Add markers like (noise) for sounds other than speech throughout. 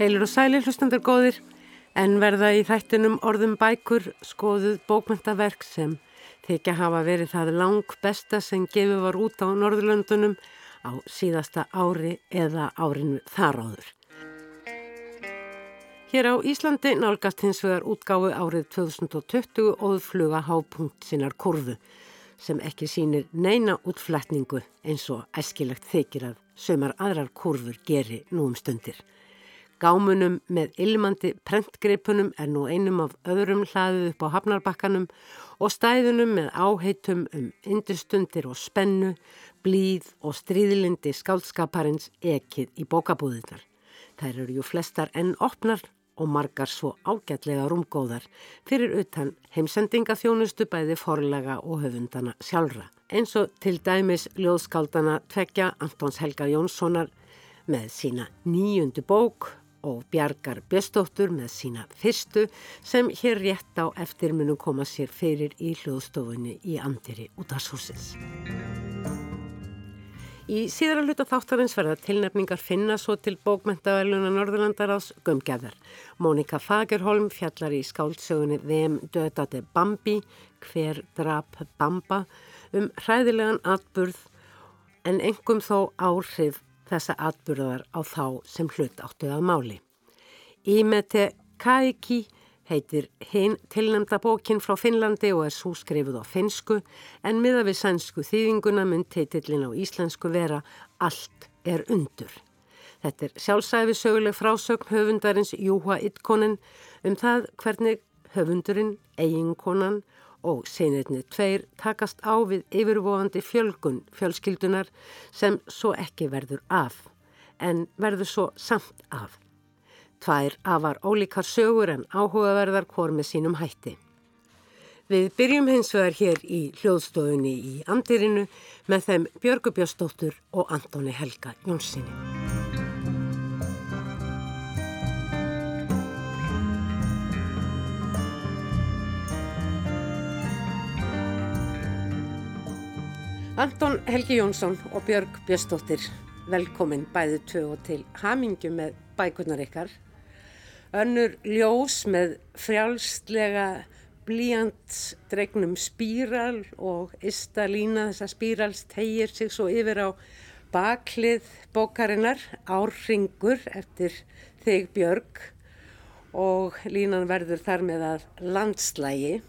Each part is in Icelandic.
Heilur og sælir hlustandur góðir en verða í þættinum orðum bækur skoðuð bókmyndaverk sem þykja hafa verið það lang besta sem gefið var út á Norðurlöndunum á síðasta ári eða árinu þar áður. Hér á Íslandi nálgast hins vegar útgáfu árið 2020 óðfluga hápunkt sinnar kurðu sem ekki sínir neina útflætningu eins og æskilegt þykir að sömar aðrar kurður geri nú um stundir. Gámunum með ilmandi prentgreipunum er nú einum af öðrum hlaðið upp á hafnarbakkanum og stæðunum með áheitum um industundir og spennu, blíð og stríðlindi skálskaparins ekið í bókabúðinar. Þær eru jú flestar enn opnar og margar svo ágætlega rúmgóðar fyrir utan heimsendingaþjónustu bæði forlega og höfundana sjálfra. Eins og til dæmis ljóðskaldana tvekja Antons Helga Jónssonar með sína nýjundu bók og Bjargar Bjöstóttur með sína fyrstu sem hér rétt á eftir munum koma sér fyrir í hljóðstofunni í andiri út af súsins. Í síðara hluta þáttarins verða tilnefningar finna svo til bókmentavælunar Norðurlandaráðs gömgeðar. Mónika Fagerholm fjallar í skáldsögunni Vem dödate Bambi, hver drap Bamba um hræðilegan atburð en engum þó áhrif þessa atbyrðar á þá sem hlut áttuð að máli. Ímete Kaiki heitir hinn tilnæmda bókin frá Finnlandi og er svo skrifuð á finsku en miða við sænsku þýðinguna mynd teitillin á íslensku vera Allt er undur. Þetta er sjálfsæfi söguleg frásögn höfundarins Júha Ittkonen um það hvernig höfundurinn, eiginkonan og senirni tveir takast á við yfirvofandi fjölgun fjölskyldunar sem svo ekki verður af, en verður svo samt af. Tvær afar ólíkar sögur en áhugaverðar hvort með sínum hætti. Við byrjum hins vegar hér í hljóðstofunni í Andirinu með þeim Björgubjörnsdóttur og Antoni Helga Jónssoni. Anton Helgi Jónsson og Björg Björnsdóttir, velkomin bæðið tvö og til hamingju með bækurnar ykkar. Önnur ljós með frjálslega blíjantsdregnum spíral og ysta lína þessa spírals tegir sig svo yfir á baklið bókarinnar, árringur eftir þig Björg og línan verður þar með að landslægi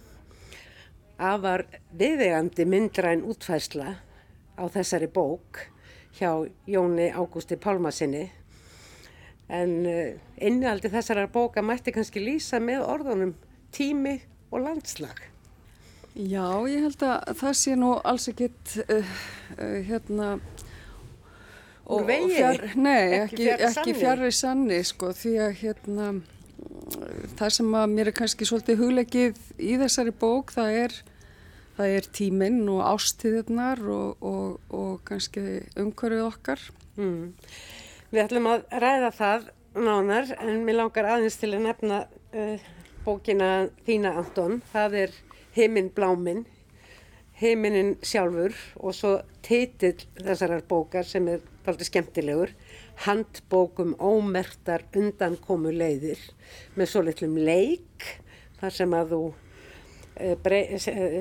afar viðegandi myndræn útfæsla á þessari bók hjá Jóni Ágústi Pálmasinni en eh, innihaldi þessara bóka mætti kannski lýsa með orðunum tími og landslag. Já, ég held að það sé nú alls ekkit uh, uh, hérna Úr vegi? Fjár, nei, ekki, ekki fjarrri sanni sko því að hérna það sem að mér er kannski svolítið huglegið í þessari bók það er það er tíminn og ástíðirnar og, og, og kannski umhverfið okkar. Mm. Við ætlum að ræða það nánar en mér langar aðeins til að nefna uh, bókina þína Anton. Það er Heiminn Bláminn, Heiminin sjálfur og svo titill þessarar bókar sem er aldrei skemmtilegur. Handbókum ómertar undankomu leiðir með svo litlum leik þar sem að þú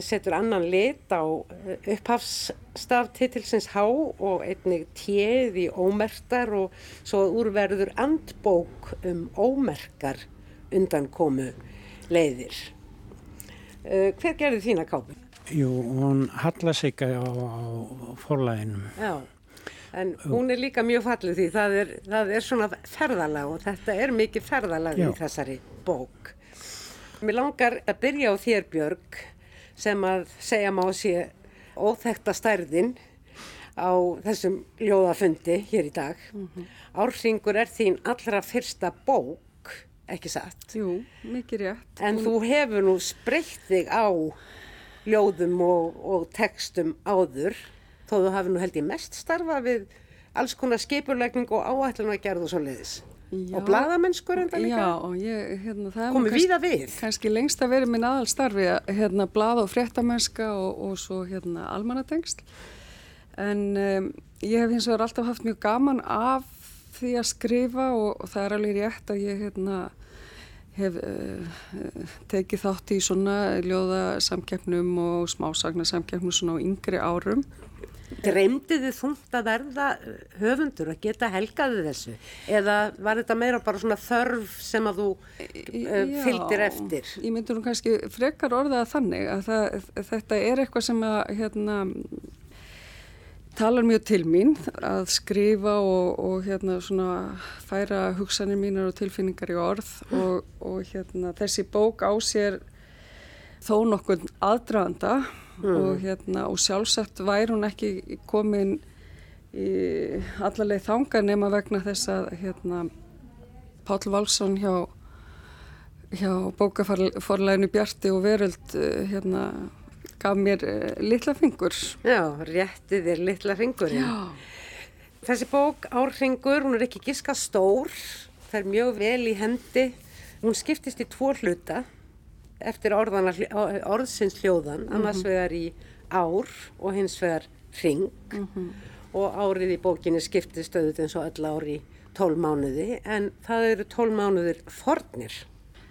setur annan lit á eh, upphafsstaf titilsins H og einnig tjeð í ómerktar og svo úrverður andbók um ómerkar undankomu leiðir. Hver gerði þína kápun? Jú, hún halla sig á, á forlæginum. Já, en hún er líka mjög fallið því það er, það er svona ferðalag og þetta er mikið ferðalag Já. í þessari bók. Mér langar að byrja á þér Björg sem að segja má sé óþekta stærðin á þessum ljóðafundi hér í dag. Mm -hmm. Árringur er þín allra fyrsta bók, ekki satt? Jú, mikið rétt. En Hún... þú hefur nú spreytt þig á ljóðum og, og textum áður þó þú hafi nú held ég mest starfa við alls konar skipurleikning og áætlun að gera þú svo leiðis. Já, og bladamennskur enda líka. Já, ég, hérna, komið víða við. Kannski lengst að vera minn aðalstarfi, hérna, blad og fréttamennska og, og svo hérna almanatengst. En um, ég hef hins vegar alltaf haft mjög gaman af því að skrifa og, og það er alveg rétt að ég hérna hef uh, tekið þátt í svona ljóðasamkeppnum og smásagnasamkeppnum svona á yngri árum Dreymdi þið þungt að verða uh, höfundur að geta helgaði þessu? Eða var þetta meira bara svona þörf sem að þú uh, fylgdir eftir? Ég myndur nú kannski frekar orðaða þannig að það, þetta er eitthvað sem að hérna, talar mjög til mín að skrifa og, og hérna, svona, færa hugsanir mínar og tilfinningar í orð og, og hérna, þessi bók á sér þó nokkur aðdraðanda mm. og, hérna, og sjálfsagt væri hún ekki komin í allarleið þanga nema vegna þess að hérna, Pál Valsson hjá, hjá bókaforleginu Bjarti og Veröld eh, hérna, gaf mér uh, litla fingur. Já, réttið er litla fingur. Þessi bók Árfingur, hún er ekki giska stór, það er mjög vel í hendi. Hún skiptist í tvo hluta eftir orðana, orðsins hljóðan, annars vegar í ár og hins vegar ring mm -hmm. og árið í bókinni skiptir stöðut eins og öll ár í tól mánuði en það eru tól mánuðir fornir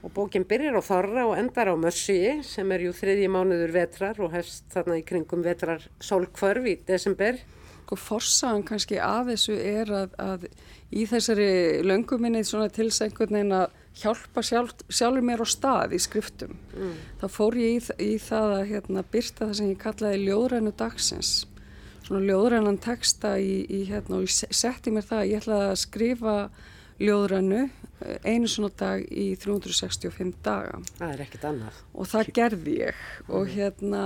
og bókin byrjar á þorra og endar á mössi sem er jú þriðji mánuður vetrar og hefst þarna í kringum vetrar sólkvörf í desember. Og forsaðan kannski af þessu er að, að í þessari lönguminni til sengun en að hjálpa sjálf, sjálfur mér á stað í skriftum. Mm. Þá fór ég í, í það að hérna, byrta það sem ég kallaði ljóðrænu dagsins. Svona ljóðrænan texta í, í, hérna, og ég setti mér það að ég ætlaði að skrifa ljóðrænu eh, einu svona dag í 365 daga. Það er ekkit annað. Og það gerði ég og mm. hérna...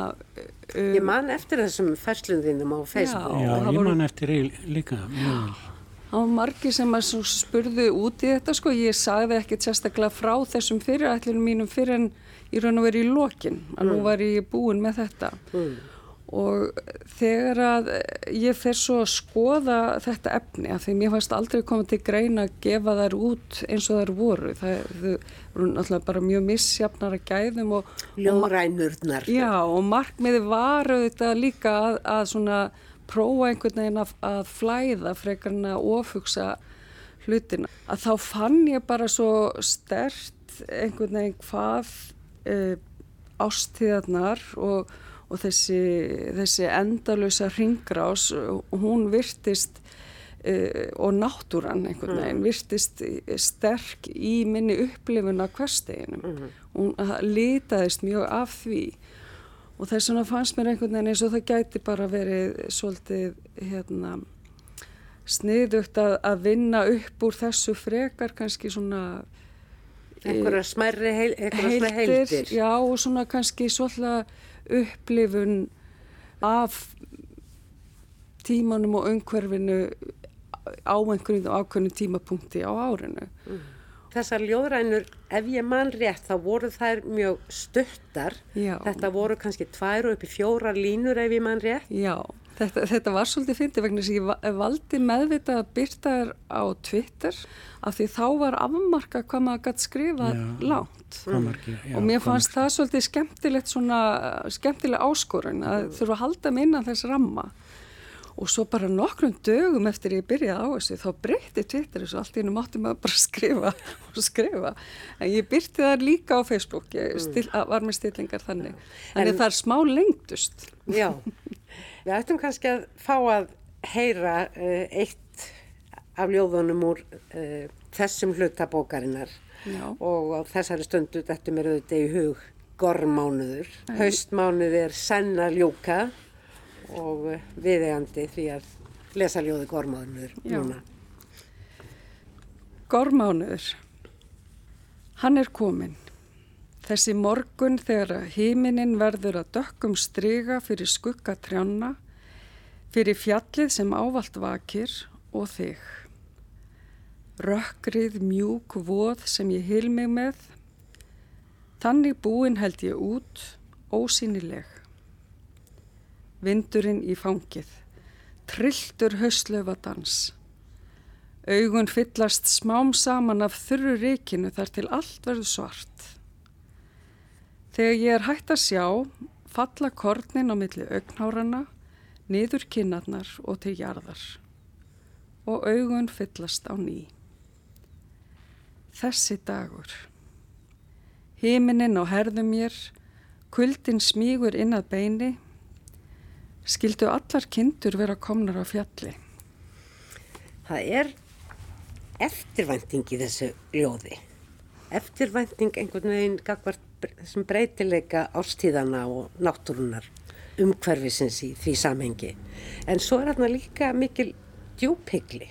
Um, ég man eftir þessum ferslunðinum á Facebook. Já, já ég man eftir líka mjög. Það var margi sem að spurðu út í þetta sko, ég sagði ekkert sérstaklega frá þessum fyrirætlunum mínum fyrir en ég raun og verið í lokin, að mm. nú var ég búin með þetta. Mm. Og þegar að ég fer svo að skoða þetta efni, af því mér fannst aldrei komið til greina að gefa þær út eins og þær voru. Það voru náttúrulega bara mjög missjafnar að gæðum og... Ljóðrænurnar. Já, og markmiði var auðvitað líka að, að svona prófa einhvern veginn að, að flæða frekar en að ofugsa hlutina. Að þá fann ég bara svo stert einhvern veginn hvað e, ástíðarnar og, og þessi, þessi endalösa ringrás, hún virtist e, og náttúran einhvern veginn mm. virtist sterk í minni upplifun af hversteginum. Mm -hmm. Hún litaðist mjög af því og þess vegna fannst mér einhvern veginn eins og það gæti bara verið svolítið hérna, sniðugt að, að vinna upp úr þessu frekar kannski svona einhverja smærri heil, heildir, heildir. já og svona kannski svolítið upplifun af tímanum og umhverfinu á einhverjum ákveðinu tímapunkti á árinu. Mm þessar ljóðrænur, ef ég man rétt þá voru þær mjög stöttar Já. þetta voru kannski tvær og upp í fjóra línur ef ég man rétt. Já, þetta, þetta var svolítið fyndið vegna sem ég valdi meðvitað að byrta þær á Twitter af því þá var afmarka hvað maður gæti skrifað lánt og mér fannst það svolítið skemmtilegt svona, skemmtileg áskorun að þurfa að halda minna þess ramma og svo bara nokkrum dögum eftir ég byrjaði á þessu þá breytti Twitter þessu allt í hennum átti maður bara að (laughs) skrifa og skrifa. En ég byrti það líka á Facebook ég mm. stil, var með stillingar þannig. En það er smá lengtust Já, (laughs) við ættum kannski að fá að heyra uh, eitt af ljóðunum úr uh, þessum hlutabókarinnar Já. og á þessari stundu þetta mér auðvitað í hug gormánuður, haustmánuð er senna ljúka og viðegandi því að lesa ljóði Gormánuður núna. Gormánuður, hann er komin. Þessi morgun þegar híminin verður að dökkum stryga fyrir skugga trjána, fyrir fjallið sem ávalt vakir og þig. Rökkrið mjúk voð sem ég hil mig með, þannig búin held ég út, ósýnileg vindurinn í fangið, trilltur höstlöfadans. Augun fyllast smám saman af þurru ríkinu þar til allt verður svart. Þegar ég er hægt að sjá, falla kornin á milli augnhárana, niður kinnarnar og til jarðar. Og augun fyllast á ný. Þessi dagur. Híminin á herðum mér, kuldin smígur inn að beini, skildu allar kindur vera komnar á fjalli. Það er eftirvænting í þessu ljóði. Eftirvænting einhvern veginn gagvart þessum breytileika ástíðana og náttúrunar umhverfisins í því samhengi. En svo er þarna líka mikil djúpigli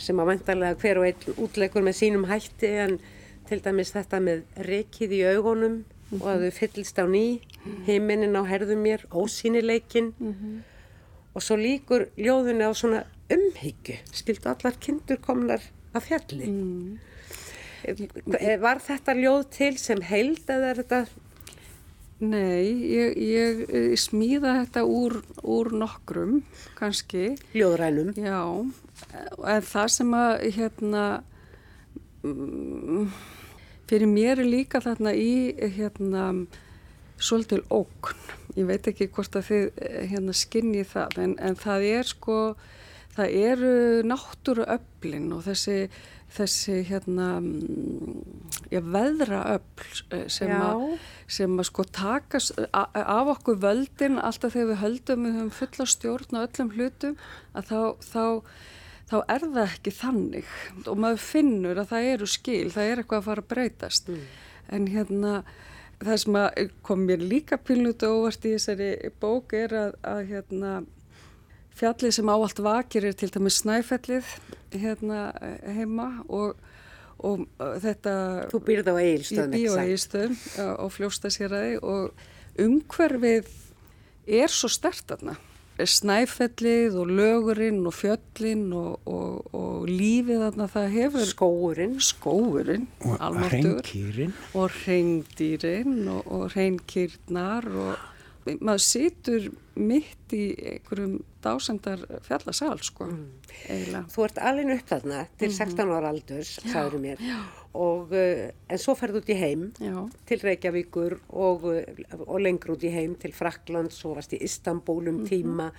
sem að vantarlega hver og einn útleikur með sínum hætti en til dæmis þetta með rekið í augunum -hmm. og að þau fyllist á ný, heiminin á herðum mér, ósýnileikin mm -hmm. og svo líkur ljóðunni á svona umhyggju, skildu allar kindur komnar af fjalli. Mm. Var þetta ljóð til sem held eða er þetta? Nei, ég, ég smíða þetta úr, úr nokkrum kannski. Ljóðrænum? Já, en það sem að hérna fyrir mér er líka þarna í hérna svolítil ókn. Ég veit ekki hvort að þið hérna skinnið það en, en það er sko það eru náttúru öflin og þessi, þessi hérna, já, veðra öfl eh, sem, a, sem að sko takast af okkur völdin alltaf þegar við höldum við höfum fulla stjórn á öllum hlutum að þá, þá, þá er það ekki þannig og maður finnur að það eru skil, það er eitthvað að fara að breytast mm. en hérna það sem kom mér líka pilnut og óvart í þessari bók er að, að hérna Fjallið sem áallt vakir er til dæmis snæfellið hérna heima og, og þetta... Þú býrð á eigilstöðum? Ég býr á eigilstöðum og fljósta sér að þið og umhverfið er svo stert aðna. Snæfellið og lögurinn og fjöllinn og, og, og lífið aðna það hefur... Skóurinn. Skóurinn. Og reynkýrin. Og reyndýrin og reynkýrnar og maður situr mitt í einhverjum dásendar fjallasal sko mm. Þú ert alveg upp þarna til mm -hmm. 16 ára aldurs, sagður mér já. Og uh, en svo ferðu út í heim já. til Reykjavíkur og, uh, og lengur út í heim til Fraklands og varst í Istanbul um mm -hmm. tíma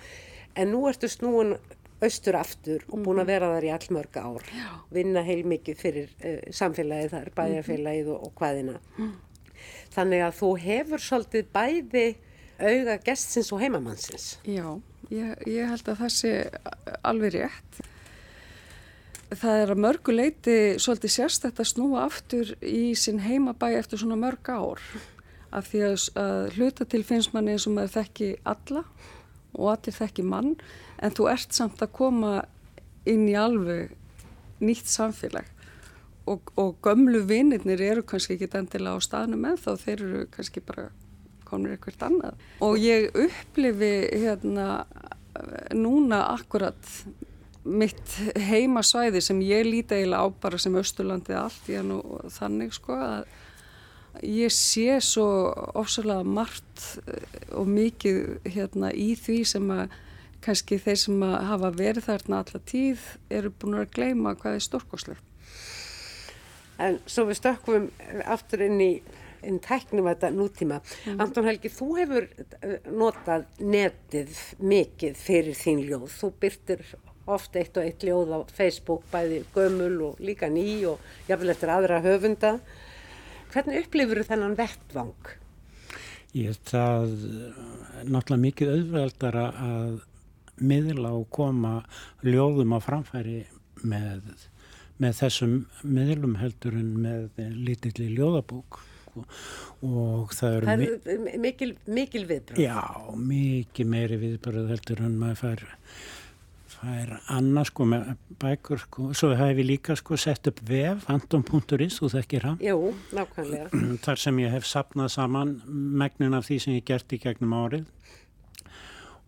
en nú ertu snúin austur aftur og búin að mhm. vera þar í allmörg ár já. vinna heil mikið fyrir uh, samfélagið þar, bæjarfélagið og, og hvaðina mm. þannig að þú hefur svolítið bæði auga gestsins og heimamannsins. Já, ég, ég held að það sé alveg rétt. Það er að mörgu leiti svolítið sérstætt að snúa aftur í sinn heimabæ eftir svona mörg ár af því að, hluta til finnst manni eins og maður þekki alla og allir þekki mann en þú ert samt að koma inn í alveg nýtt samfélag og, og gömlu vinnirnir eru kannski ekki endilega á staðnum en þá þeir eru kannski bara komur eitthvað annað. Og ég upplifi hérna núna akkurat mitt heimasvæði sem ég líti eiginlega á bara sem Östurlandið allt ég er nú þannig sko að ég sé svo ofsalega margt eh, og mikið hérna í því sem að kannski þeir sem að hafa verið þarna alla tíð eru búin að gleyma hvað er stórkoslegt. En svo við stökkum aftur inn í en tæknum þetta nútíma. Mm. Anton Helgi, þú hefur eh, notað netið mikið fyrir þín ljóð. Þú byrtir oft eitt og eitt ljóð á Facebook, bæði gömul og líka ný og jáfnvel eftir aðra höfunda. Hvernig upplifur þennan vettvang? Ég er það náttúrulega mikið auðveldara að miðla og koma ljóðum á framfæri með, með þessum miðlum heldur en með lítilli ljóðabók sko og það eru... Það eru mikil, mikil viðbröð. Já, mikið meiri viðbröð heldur en maður fær, fær annað sko með bækur sko. Svo hef ég líka sko sett upp vef, anton.is, þú þekkir hann? Jú, nákvæmlega. (clears throat) Þar sem ég hef sapnað saman megnin af því sem ég gert í gegnum árið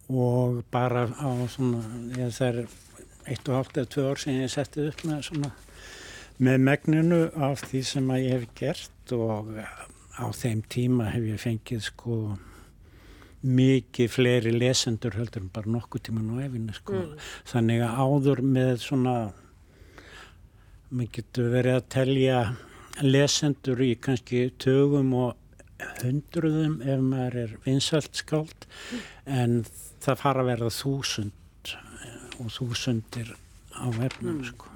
og bara á svona, ég þær eitt og hálft eða tvö ár sem ég settið upp með svona með megninu af því sem að ég hef gert og á þeim tíma hef ég fengið sko mikið fleiri lesendur heldur en bara nokkuð tíman á efinu sko. Mm. Þannig að áður með svona, maður getur verið að telja lesendur í kannski tögum og hundruðum ef maður er vinsalt skáld mm. en það fara að verða þúsund og þúsundir á efnum mm. sko.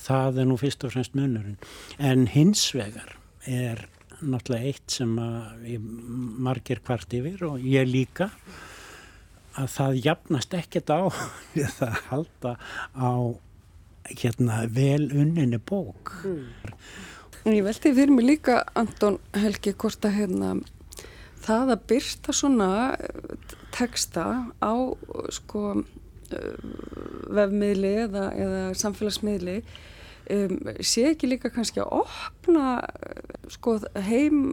Það er nú fyrst og fremst munurinn. En hins vegar er náttúrulega eitt sem margir kvart yfir og ég líka að það jafnast ekkert á (laughs) við það halda á hérna vel unninni bók mm. Ég veldi fyrir mig líka Anton Helgi hvort að hérna það að byrta svona eh, teksta á sko eh, vefmiðli eða, eða samfélagsmiðli um, sé ekki líka kannski að opna sko, heim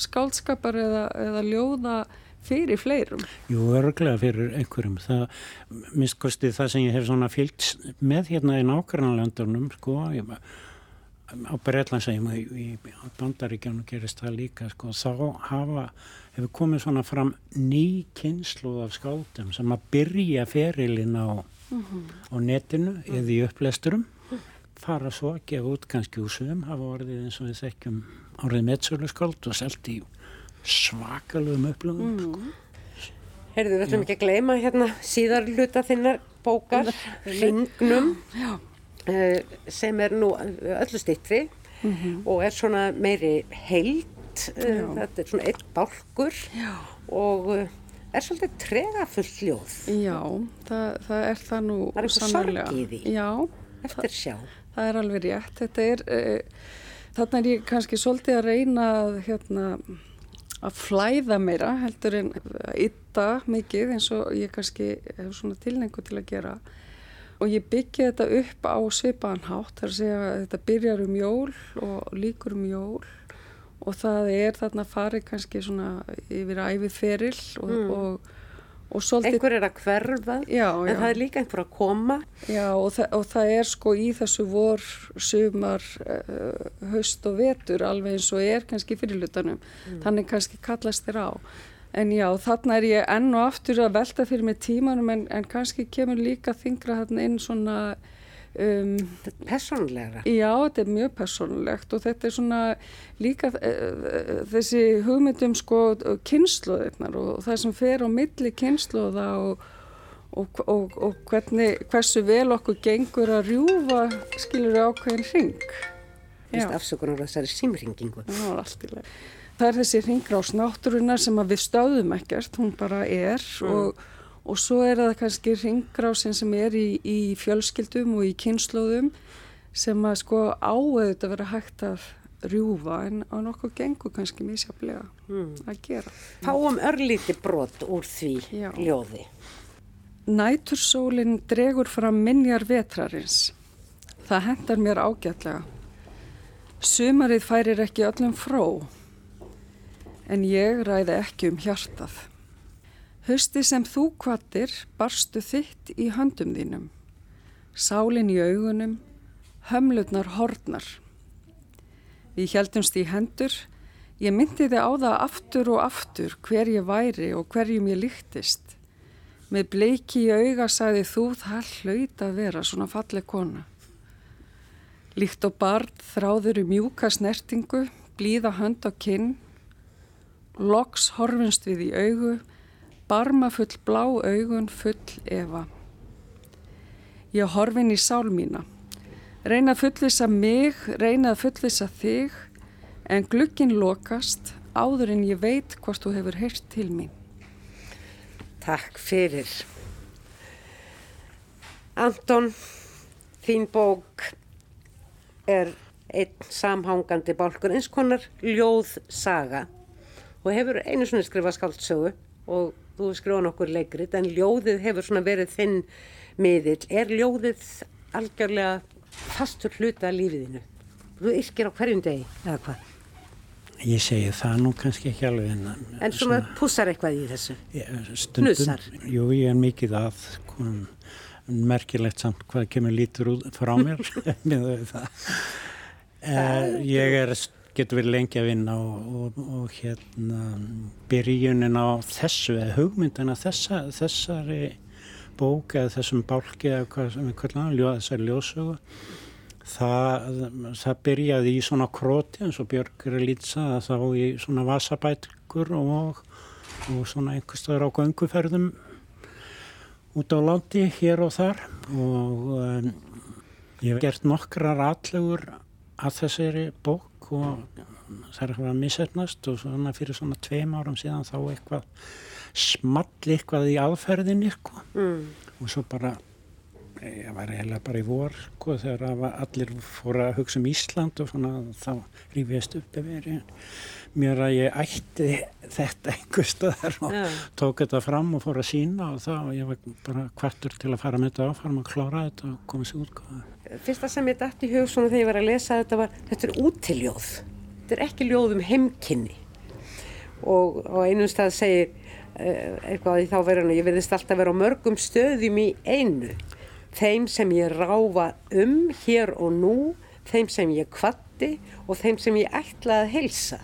skáldskapar eða, eða ljóða fyrir fleirum? Jú, örglega fyrir einhverjum. Það, minnst það sem ég hef svona fylgt með hérna í nákvæmlandunum, sko, ég, á Breitlandsheim í, í bandaríkjánu gerist það líka, sko, þá hafa, hefur komið svona fram ný kynsluð af skáldum sem að byrja ferilinn á, mm -hmm. á netinu eða í upplesturum fara svo að gefa út kannski úr sögum hafa orðið eins og við þekkjum orðið meðsöluskáld og selgt í svakalugum upplöfum mm. sko. Herðu, við ætlum ekki að gleyma hérna síðar hluta þinnar bókar Ringnum uh, sem er nú öllu stittri mm -hmm. og er svona meiri heilt uh, þetta er svona eitt bálkur Já. og uh, er svolítið tregafullt ljóð. Já, það, það er það nú Það er eitthvað sorg í því? Já, eftir sjá það er alveg rétt. Þetta er, uh, þarna er ég kannski svolítið að reyna að, hérna, að flæða meira heldur en að ytta mikið eins og ég kannski hef svona tilnengu til að gera. Og ég byggja þetta upp á svipaðanhátt, þar að segja að þetta byrjar um jól og líkur um jól og það er þarna farið kannski svona yfir æfið ferill og, mm. og Svolítið, einhver er að hverfa já, en já. það er líka einhver að koma já og, þa og það er sko í þessu vor, sumar uh, höst og vetur alveg eins og er kannski fyrirlutanum mm. þannig kannski kallast þér á en já þarna er ég enn og aftur að velta fyrir mig tímanum en, en kannski kemur líka þingra þarna inn svona Um, Personlegra? Já, þetta er mjög personlegt og þetta er svona líka uh, þessi hugmyndum sko kynnslóðirnar og það sem fer á milli kynnslóða og, og, og, og hvernig, hversu vel okkur gengur að rjúfa skilur við ákveðin ring. Afsökunar á þessari símringingu. Já, alltilega. Það er þessi ringrás náttúrunar sem við stöðum ekkert, hún bara er mm. og og svo er það kannski ringrásin sem er í, í fjölskyldum og í kynnslóðum sem að sko áauðt að vera hægt að rjúfa en á nokkuð gengur kannski mísjaflega mm. að gera. Fáum örlíti brot úr því Já. ljóði. Nætursólinn dregur fram minjar vetrarins. Það hendar mér ágætlega. Sumarið færir ekki öllum fró en ég ræði ekki um hjartað. Hösti sem þú kvattir barstu þitt í höndum þínum, sálin í augunum, hömlutnar hornar. Við heldumst í hendur, ég myndi þið á það aftur og aftur hver ég væri og hverjum ég líktist. Með bleiki í auga sagði þú það hlaut að vera svona falleg kona. Líkt og barn þráður í mjúka snertingu, blíða hönd og kinn, loks horfinst við í augu, barma full blá augun full efa. Ég horfin í sál mína. Reyna að fullisa mig, reyna að fullisa þig, en glukkin lokast áður en ég veit hvort þú hefur heyrt til mín. Takk fyrir. Anton, þín bók er einn samhangandi bálkur, eins konar ljóð saga og hefur einu svona skrifað skáldsögu og þú skrifa nokkur leikrit en ljóðið hefur svona verið þinn miðill. Er ljóðið algjörlega fastur hluta af lífiðinu? Þú yrkir á hverjum degi eða hvað? Ég segi það nú kannski ekki alveg en... En svona, svona pussar eitthvað í þessu? Stundum, Nussar? Jú, ég er mikið að kom, merkilegt samt hvað kemur lítur út frá mér (laughs) með það. Uh, ég er getur verið lengi að vinna og, og, og hérna byrjunin á þessu eða hugmyndina þessa, þessari bók eða þessum bálki eða hvað sem við kallum þessari ljósögu það, það byrjaði í svona króti eins og Björg er að lýtsa þá í svona vasabætkur og, og svona einhverstaður á gönguferðum út á landi hér og þar. Og um, ég hef gert nokkrar atlegur að þessari bók og er eitthvað að misetnast og svona fyrir svona tveim árum síðan þá eitthvað small eitthvað í aðferðinni sko. mm. og svo bara ég var eiginlega bara í vor sko, þegar allir fóra að hugsa um Ísland og svona þá rífist upp yfir mér að ég ætti þetta einhver stöðar og ja. tók þetta fram og fór að sína og þá ég var bara kvartur til að fara með þetta áfram og klára þetta og koma sér út Fyrsta sem ég dætt í hug svona þegar ég var að lesa þetta var þetta er útiljóð. Þetta er ekki ljóð um heimkynni. Og á einum stað segir eh, eitthvað í þá verðinu ég verðist alltaf vera á mörgum stöðum í einu. Þeim sem ég ráfa um hér og nú þeim sem ég kvatti og þeim sem ég ætla að heilsa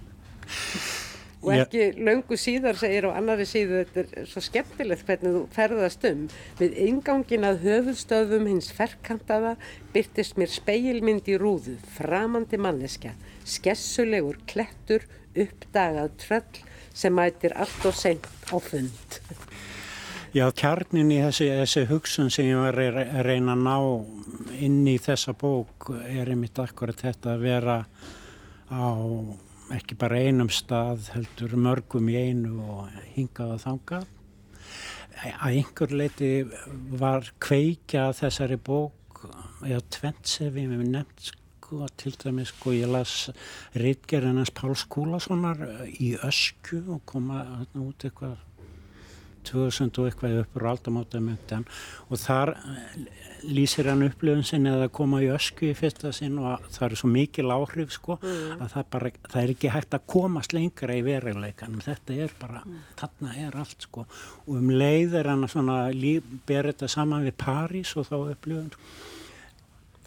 og ekki yeah. löngu síðar segir á annari síðu þetta er svo skemmtilegt hvernig þú ferðast um við ingangin að höfuðstöðum hins ferkantaða byrtist mér speilmynd í rúðu framandi manneskja skessulegur klettur uppdagað tröll sem mætir allt og seint á fund Já, kjarnin í þessi, þessi hugsun sem ég var að reyna að ná inn í þessa bók er einmitt akkurat þetta að vera á ekki bara einum stað heldur mörgum í einu og hingað og þangað. Að einhver leiti var kveikja þessari bók eða tventsefi með nefnt sko til dæmis sko ég las reitgerðinans Pál Skúlasonar í ösku og koma út eitthvað 2000 og eitthvað upp á aldamátamöndan og þar lýsir hann upplöfun sinni að koma í ösku í fyrsta sinn og það er svo mikil áhrif sko mm. að það, bara, það er ekki hægt að komast lengra í veruleikanum. Þetta er bara, mm. þarna er allt sko. Og um leið er hann svona berið þetta saman við París og þá upplöfun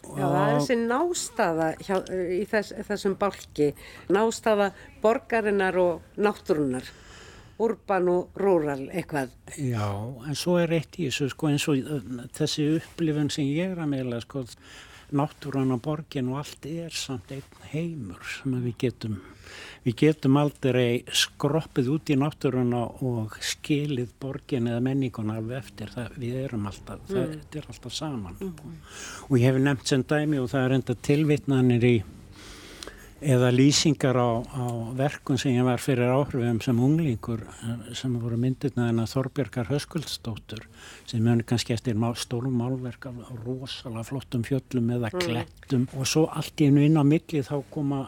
Já, það er þessi nástafa hjá, í þess, þessum bálki, nástafa borgarinnar og náttúrunar urban og rural eitthvað. Já, en svo er eitt í þessu sko eins og þessi upplifun sem ég er að meila sko náttúran og borgin og allt er samt einn heimur sem við getum við getum aldrei skroppið út í náttúruna og skilið borgin eða menninguna alveg eftir það við erum alltaf, mm. það er alltaf saman mm. og ég hef nefnt sem dæmi og það er enda tilvitnanir í eða lýsingar á, á verkun sem ég var fyrir áhrifum sem unglingur sem voru myndirna en að Þorbjörgar Höskuldsdóttur sem mjög kannski eftir má, stórum málverk af rosalega flottum fjöllum eða mm. klettum mm. og svo allt í einu inn á milli þá koma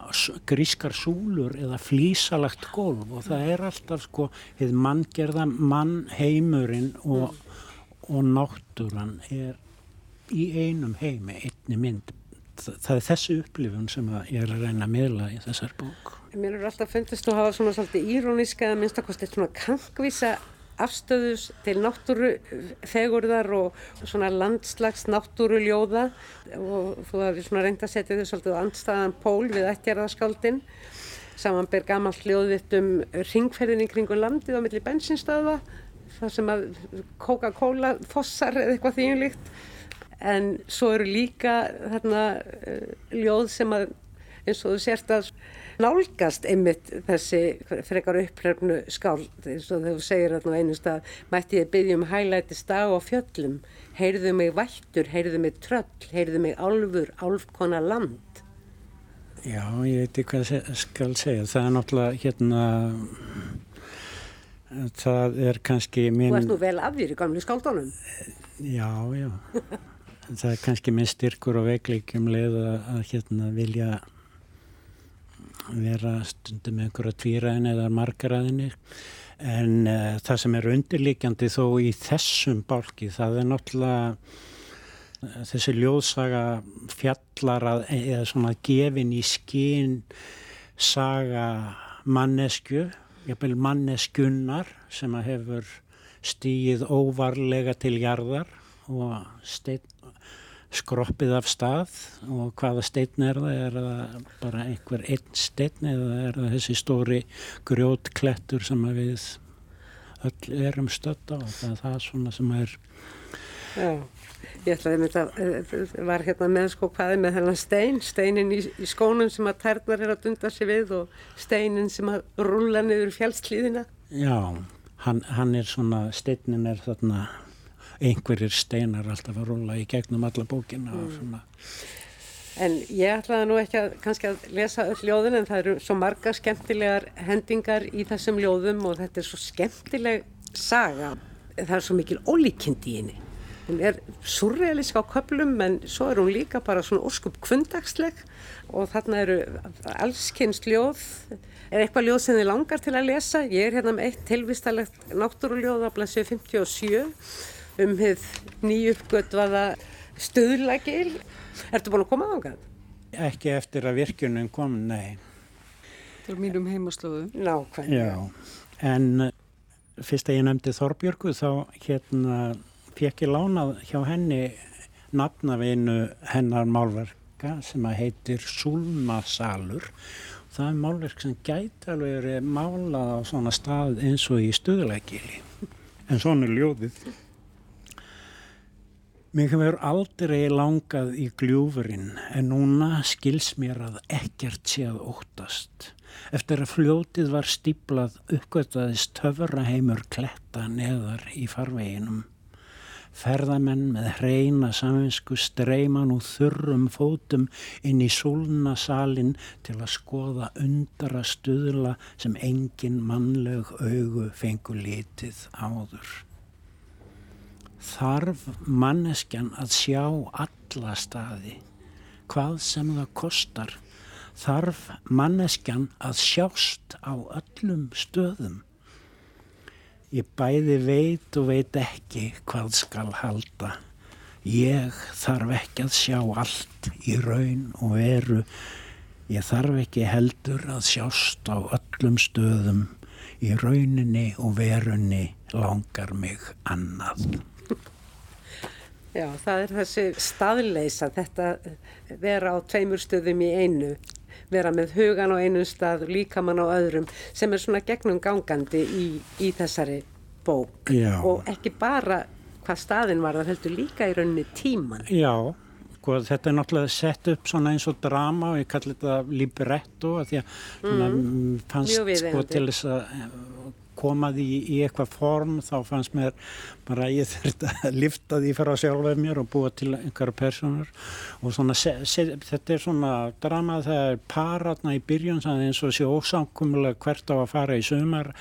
grískar súlur eða flísalagt golf og það er alltaf sko hefð manngerða mannheimurinn og, mm. og náttúran er í einum heimi, einni mynd það er þessi upplifun sem ég er að reyna að miðla í þessar bók. Mér er alltaf fundist að hafa svona svolítið íróniska eða minnstakosti svona kankvísa afstöðus til náttúrufegurðar og svona landslags náttúruljóða. Og þú hefði svona reynd að setja þau svolítið andstaðan pól við ættjarðaskaldin samanber gammal hljóðvitt um ringferðin í kringu landið á milli bensinstöða þar sem að Coca-Cola fossar eða eitthvað þýjumlíkt en svo eru líka þarna uh, ljóð sem að eins og þú sért að nálgast einmitt þessi frekar upprefnu skáld. Eins og þú segir þarna á einu stað mætti ég byggja um hælætist dag og fjöllum? Heyrðu mig vættur, heyrðu mig tröll heyrðu mig álfur, álfkona land. Já, ég veit ekki hvað skal segja. Það er náttúrulega hérna það er kannski minn Þú ert nú vel af þér í gamlu skáldunum. Já, já (laughs) það er kannski minn styrkur og veikleikum leið að, að hérna vilja vera stundum með einhverja tvíraðin eða margaraðinni en uh, það sem er undirlíkjandi þó í þessum bálki það er náttúrulega uh, þessi ljóðsaga fjallar að, eða svona gefin í skín saga mannesku jafnvel manneskunnar sem að hefur stíð óvarlega til jarðar og stein skroppið af stað og hvaða stein er það? Er það bara einhver einn stein eða er það þessi stóri grjótklettur sem við öll erum stötta og það er það svona sem er Já, ég ætlaði að þetta var hérna með sko hvaði með þennan stein, steinin í, í skónum sem að tærnar er að dunda sig við og steinin sem að rulla niður fjálsklíðina. Já, hann, hann er svona, steinin er þarna einhverjir steinar alltaf að rulla í gegnum alla bókina og mm. svona. En ég ætlaði nú ekki að kannski að lesa öll ljóðun en það eru svo marga skemmtilegar hendingar í þessum ljóðum og þetta er svo skemmtileg saga. Það er svo mikil ólíkindi í henni. Hún er surrealisk á köplum en svo er hún líka bara svona óskup kvöndagsleg og þarna eru allskynst ljóð. Er eitthvað ljóð sem þið langar til að lesa? Ég er hérna með eitt tilvistalegt náttúruljóð á blæsju 57 um hitt nýjuppgötvaða stöðlagil. Ertu búin að koma á það? Ekki eftir að virkunum kom, nei. Er mínum heimaslóðu. Nákvæmlega. Já, en uh, fyrst að ég nefndi Þorbjörgu þá hérna fekk ég lánað hjá henni nafnavinu hennar málverka sem að heitir Súlmasalur. Það er málverk sem gæti alveg verið málað á svona stað eins og í stöðlagili. En svona er ljóðið. Mér hefur aldrei langað í gljúfurinn en núna skils mér að ekkert sé að óttast. Eftir að fljótið var stíplað uppgöttaðist höfraheimur kletta neðar í farveginum. Ferðamenn með hreina samvinsku streyman úr þurrum fótum inn í súlna salin til að skoða undara stuðla sem engin mannleg augu fengu litið áður þarf manneskjan að sjá alla staði, hvað sem það kostar, þarf manneskjan að sjást á öllum stöðum. Ég bæði veit og veit ekki hvað skal halda. Ég þarf ekki að sjá allt í raun og veru. Ég þarf ekki heldur að sjást á öllum stöðum. Í rauninni og verunni langar mig annað. Já, það er þessi staðleisa, þetta vera á tveimur stöðum í einu, vera með hugan á einu stað, líkamann á öðrum, sem er svona gegnum gangandi í, í þessari bók Já. og ekki bara hvað staðin var, það heldur líka í rauninni tíman. Já, sko, þetta er náttúrulega sett upp svona eins og drama og ég kalli þetta libretto að því að mm, fannst sko til þess að koma því í eitthvað form þá fannst mér bara ég þurfti að lifta því að sjálfa mér og búa til einhverja personur og svona, þetta er svona drama það er paratna í byrjun eins og sé ósamkumlega hvert á að fara í sumar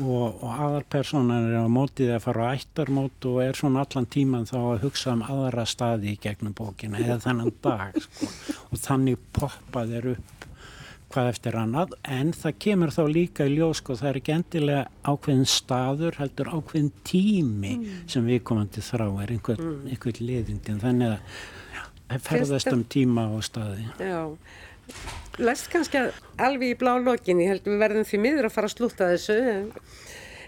og, og aðarpersonar er á mótið að fara á ættarmót og er svona allan tíman þá að hugsa um aðra staði í gegnum bókina eða þannan dag sko. og þannig poppa þeir upp hvað eftir annað en það kemur þá líka í ljós og sko, það er ekki endilega ákveðin staður heldur ákveðin tími mm. sem við komandi þrá er einhver, mm. einhver liðindi þannig að það ferðast um tíma og staði Já, lest kannski alveg í blá lokin ég held við verðum því miður að fara að slúta þessu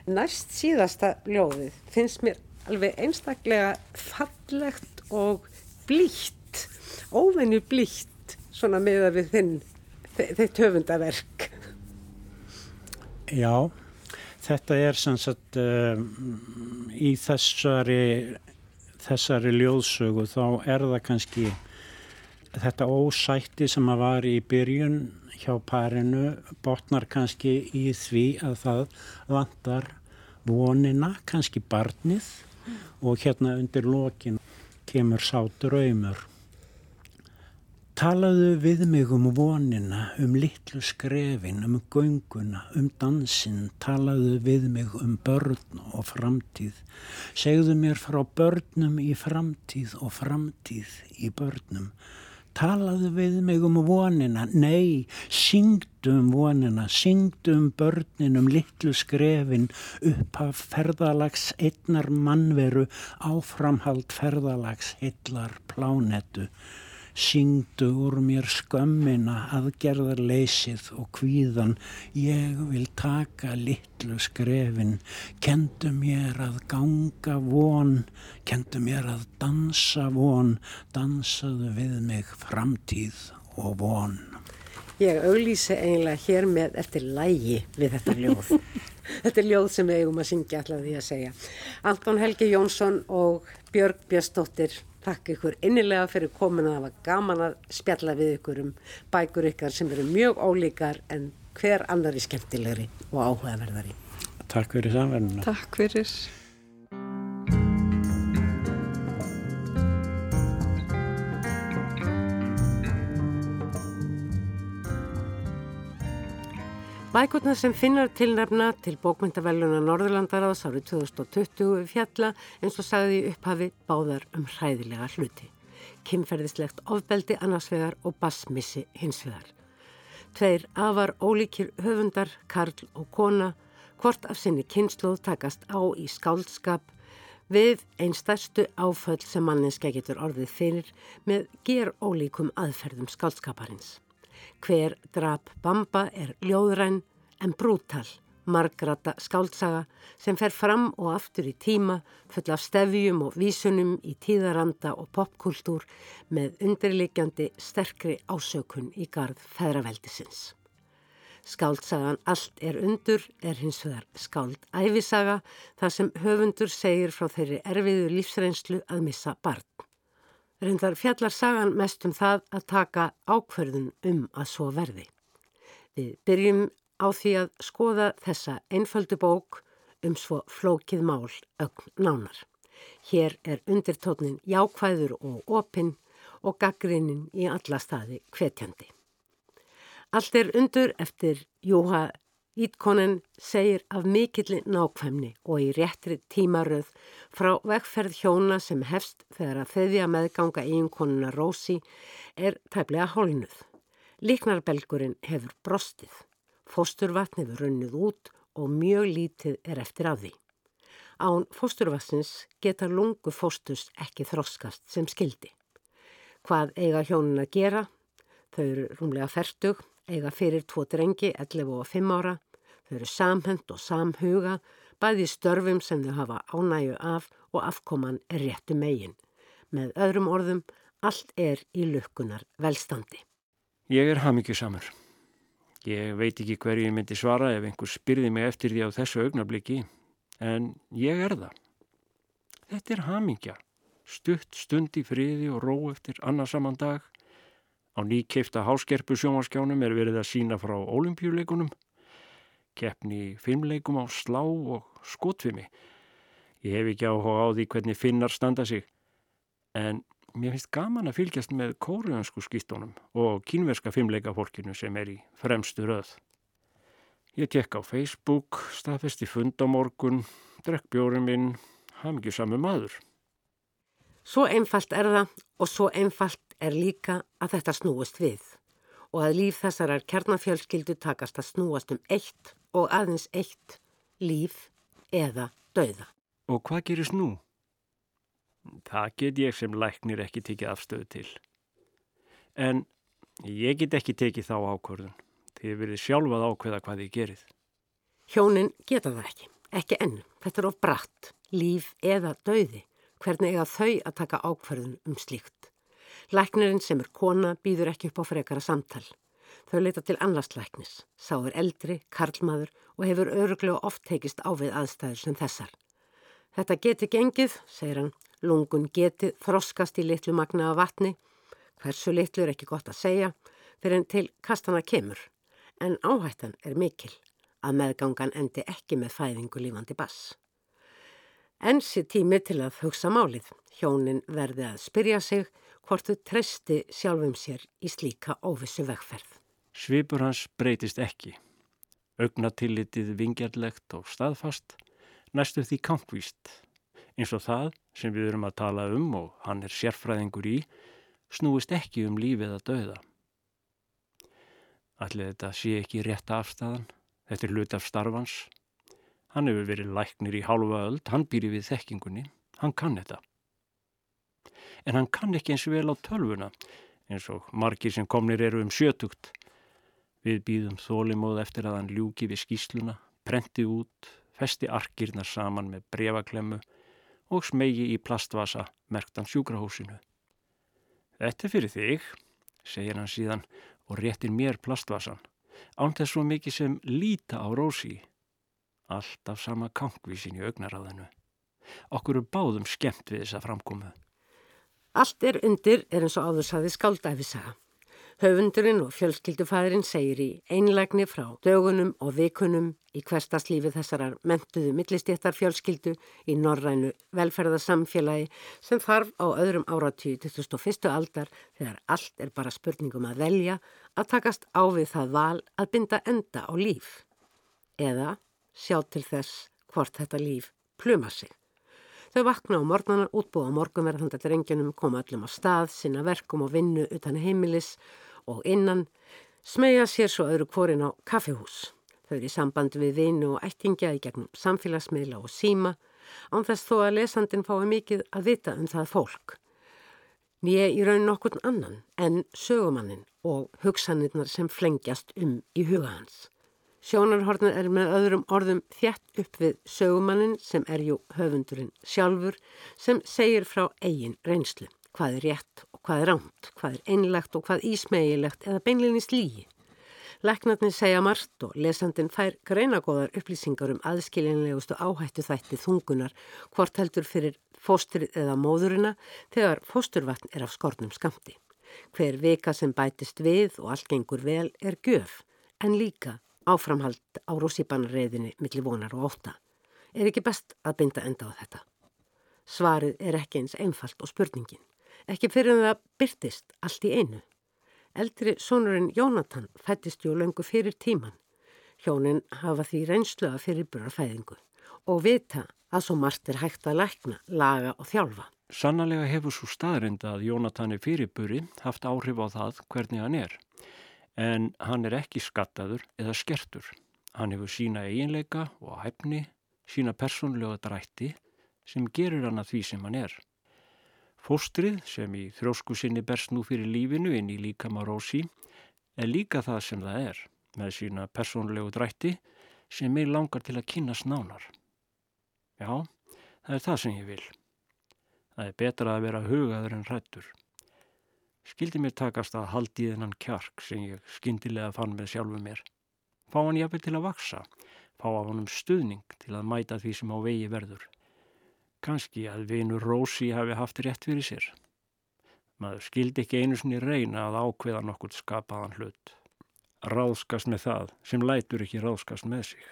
næst síðasta ljóðið finnst mér alveg einstaklega fallegt og blítt óvenni blítt svona með að við þinn þitt höfundaverk? Já, þetta er sem sagt um, í þessari, þessari ljóðsögu þá er það kannski þetta ósætti sem að var í byrjun hjá parinu botnar kannski í því að það vantar vonina, kannski barnið og hérna undir lokin kemur sátur auðmur Talaðu við mig um vonina, um litlu skrefin, um gönguna, um dansinn, talaðu við mig um börn og framtíð. Segðu mér frá börnum í framtíð og framtíð í börnum. Talaðu við mig um vonina, nei, syngdu um vonina, syngdu um börnin, um litlu skrefin, upphaf ferðalags einnar mannveru, áframhald ferðalags heillar plánettu. Syngdu úr mér skömmina aðgerðar leysið og kvíðan. Ég vil taka litlu skrefin. Kendu mér að ganga von. Kendu mér að dansa von. Dansaðu við mig framtíð og von. Ég auglýsi eiginlega hér með eftir lægi við þetta ljóð. (laughs) þetta er ljóð sem við eigum að syngja alltaf því að segja. Anton Helgi Jónsson og Björg Björnsdóttir, takk ykkur innilega fyrir komin að var gaman að spjalla við ykkur um bækur ykkar sem eru mjög ólíkar en hver annari skemmtilegri og áhugaverðari. Takk fyrir samverðinu. Takk fyrir. Bækurnar sem finnar tilnefna til bókmyndavelluna Norðurlandaráðs árið 2020 fjalla eins og sagði upphafi báðar um hræðilega hluti. Kimferðislegt ofbeldi annarsvegar og basmissi hinsvegar. Tveir afar ólíkir höfundar, Karl og Kona, hvort af sinni kynsluð takast á í skáldskap við einn stærstu áföll sem manninska getur orðið fyrir með ger ólíkum aðferðum skáldskaparins. Hver drap Bamba er ljóðræn en brútal, margrata skáldsaga sem fer fram og aftur í tíma full af stefjum og vísunum í tíðaranda og popkultúr með undirleikjandi sterkri ásökun í gard feðraveldisins. Skáldsagan Allt er undur er hins vegar skáld æfisaga þar sem höfundur segir frá þeirri erfiðu lífsreynslu að missa barn. Reyndar fjallar sagan mest um það að taka ákverðun um að svo verði. Við byrjum á því að skoða þessa einföldu bók um svo flókið mál ögn nánar. Hér er undirtótnin jákvæður og opinn og gaggrinnin í alla staði hvetjandi. Allt er undur eftir Jóha Ítkonen segir af mikilli nákvæmni og í réttri tímaröð frá vegferð hjóna sem hefst þegar að þeðja meðganga eiginkonuna Rósi er tæplega hálnuð. Líknarbelgurinn hefur brostið, fósturvatn hefur runnið út og mjög lítið er eftir af því. Án fósturvatsins geta lungu fósturs ekki þroskast sem skildi. Hvað eiga hjónun að gera? Þau eru rúmlega færtug, eiga fyrir tvo drengi, 11 og 5 ára Þau eru samhend og samhuga, bæði störfum sem þau hafa ánægu af og afkoman er réttu megin. Með öðrum orðum, allt er í lukkunar velstandi. Ég er hamingjusamur. Ég veit ekki hverju ég myndi svara ef einhver spyrði mig eftir því á þessu augnabliki, en ég er það. Þetta er hamingja. Stutt stund í friði og ró eftir annarsamann dag. Á nýkeifta háskerpu sjómaskjánum er verið að sína frá ólimpíuleikunum keppni filmleikum á slá og skotfimi. Ég hef ekki áhuga á því hvernig finnar standa sig, en mér finnst gaman að fylgjast með kóruðansku skýstónum og kínverska filmleikafólkinu sem er í fremstu röð. Ég tek á Facebook, staðfesti fundamorgun, drekk bjórum minn, haf mikið samu maður. Svo einfalt er það og svo einfalt er líka að þetta snúist við og að líf þessarar kjarnafjölskyldu takast að snúast um eitt og aðeins eitt líf eða dauða. Og hvað gerist nú? Það get ég sem læknir ekki tekið afstöðu til. En ég get ekki tekið þá ákvörðun. Þið verið sjálfað ákveða hvað þið gerið. Hjónin geta það ekki. Ekki enn. Þetta er of bratt. Líf eða dauði. Hvernig eiga þau að taka ákvörðun um slíkt? Læknirinn sem er kona býður ekki upp á frekara samtal. Þau leita til annarslæknis, sá er eldri, karlmaður og hefur öruglega oft tekist á við aðstæður sem þessar. Þetta geti gengið, segir hann, lungun geti þroskast í litlu magna af vatni, hversu litlu er ekki gott að segja, fyrir en til kastana kemur, en áhættan er mikil að meðgangan endi ekki með fæðingu lífandi bass. Ensi tími til að hugsa málið, hjónin verði að spyrja sig hvort þau treysti sjálfum sér í slíka óvissu vegferð. Svipur hans breytist ekki. Ögnatillitið vingjarlegt og staðfast, næstu því kampvíst. Eins og það sem við erum að tala um og hann er sérfræðingur í, snúist ekki um lífið að dauða. Allir þetta sé ekki rétt afstæðan, þetta er hlut af starfans. Hann hefur verið læknir í hálfa öld, hann býri við þekkingunni, hann kann þetta. En hann kann ekki eins vel á tölvuna, eins og margir sem komnir eru um sjötugt. Við býðum þólimóð eftir að hann ljúki við skýsluna, prenti út, festi arkirnar saman með brevaklemmu og smegi í plastvasa merktan sjúkrahúsinu. Þetta fyrir þig, segir hann síðan og réttir mér plastvasan, án þess svo mikið sem líta á rósi. Alltaf sama kankvísin í augnaráðinu. Okkur er báðum skemmt við þessa framkomu. Allt er undir er eins og áður saði skáldæfisaga. Höfundurinn og fjölskyldufæðurinn segir í einlægni frá dögunum og vikunum í hverstaslífi þessarar mentuðu millistéttar fjölskyldu í norrænu velferðarsamfélagi sem þarf á öðrum áratíu til 2001. aldar þegar allt er bara spurningum að velja að takast á við það val að binda enda á líf. Eða sjá til þess hvort þetta líf pluma sig. Þau vakna á morgunar, útbúa morgunverðandar drengjunum, koma öllum á stað, sinna verkum og vinnu utan heimilis og innan, smegja sér svo öðru kvorin á kaffihús. Þau eru í samband við vinu og ættingja í gegnum samfélagsmiðla og síma, án þess þó að lesandin fái mikið að vita um það fólk. Nýja í raun nokkurn annan en sögumannin og hugsanirnar sem flengjast um í huga hans. Sjónarhornin er með öðrum orðum þjætt upp við sögumannin sem er jú höfundurinn sjálfur sem segir frá eigin reynslu. Hvað er rétt og hvað er rámt, hvað er einlegt og hvað ísmegilegt eða beinlinni slígi. Læknarnir segja margt og lesandin fær greinagóðar upplýsingar um aðskiljanlegustu áhættu þætti þungunar hvort heldur fyrir fóstrið eða móðurina þegar fósturvatn er af skornum skamti. Hver vika sem bætist við og allt gengur vel er gjöf en líka áframhald á rússipanarreiðinni millir vonar og óta. Er ekki best að binda enda á þetta? Svarið er ekki eins einfalt og spurningin. Ekki fyrir það byrtist allt í einu. Eldri sonurinn Jónatan fættist jú löngu fyrir tíman. Hjónin hafa því reynslu að fyrirbúra fæðingu og vita að svo margt er hægt að lækna, laga og þjálfa. Sannlega hefur svo staðrinda að Jónatan er fyrirbúri haft áhrif á það hvernig hann er en hann er ekki skattaður eða skertur. Hann hefur sína eiginleika og hæfni, sína persónlega drætti sem gerur hann að því sem hann er. Fóstrið sem í þrósku sinni berst nú fyrir lífinu inn í líkama rósi er líka það sem það er með sína persónlegu drætti sem mig langar til að kynast nánar. Já, það er það sem ég vil. Það er betra að vera hugaður en hrættur skildi mér takast að haldi þennan kjark sem ég skindilega fann með sjálfu mér. Fá hann jafnveg til að vaksa, fá af honum stuðning til að mæta því sem á vegi verður. Kanski að vinur Rósi hafi haft rétt fyrir sér. Maður skildi ekki einu sinni reyna að ákveða nokkur skapaðan hlut. Ráðskast með það sem lætur ekki ráðskast með sig.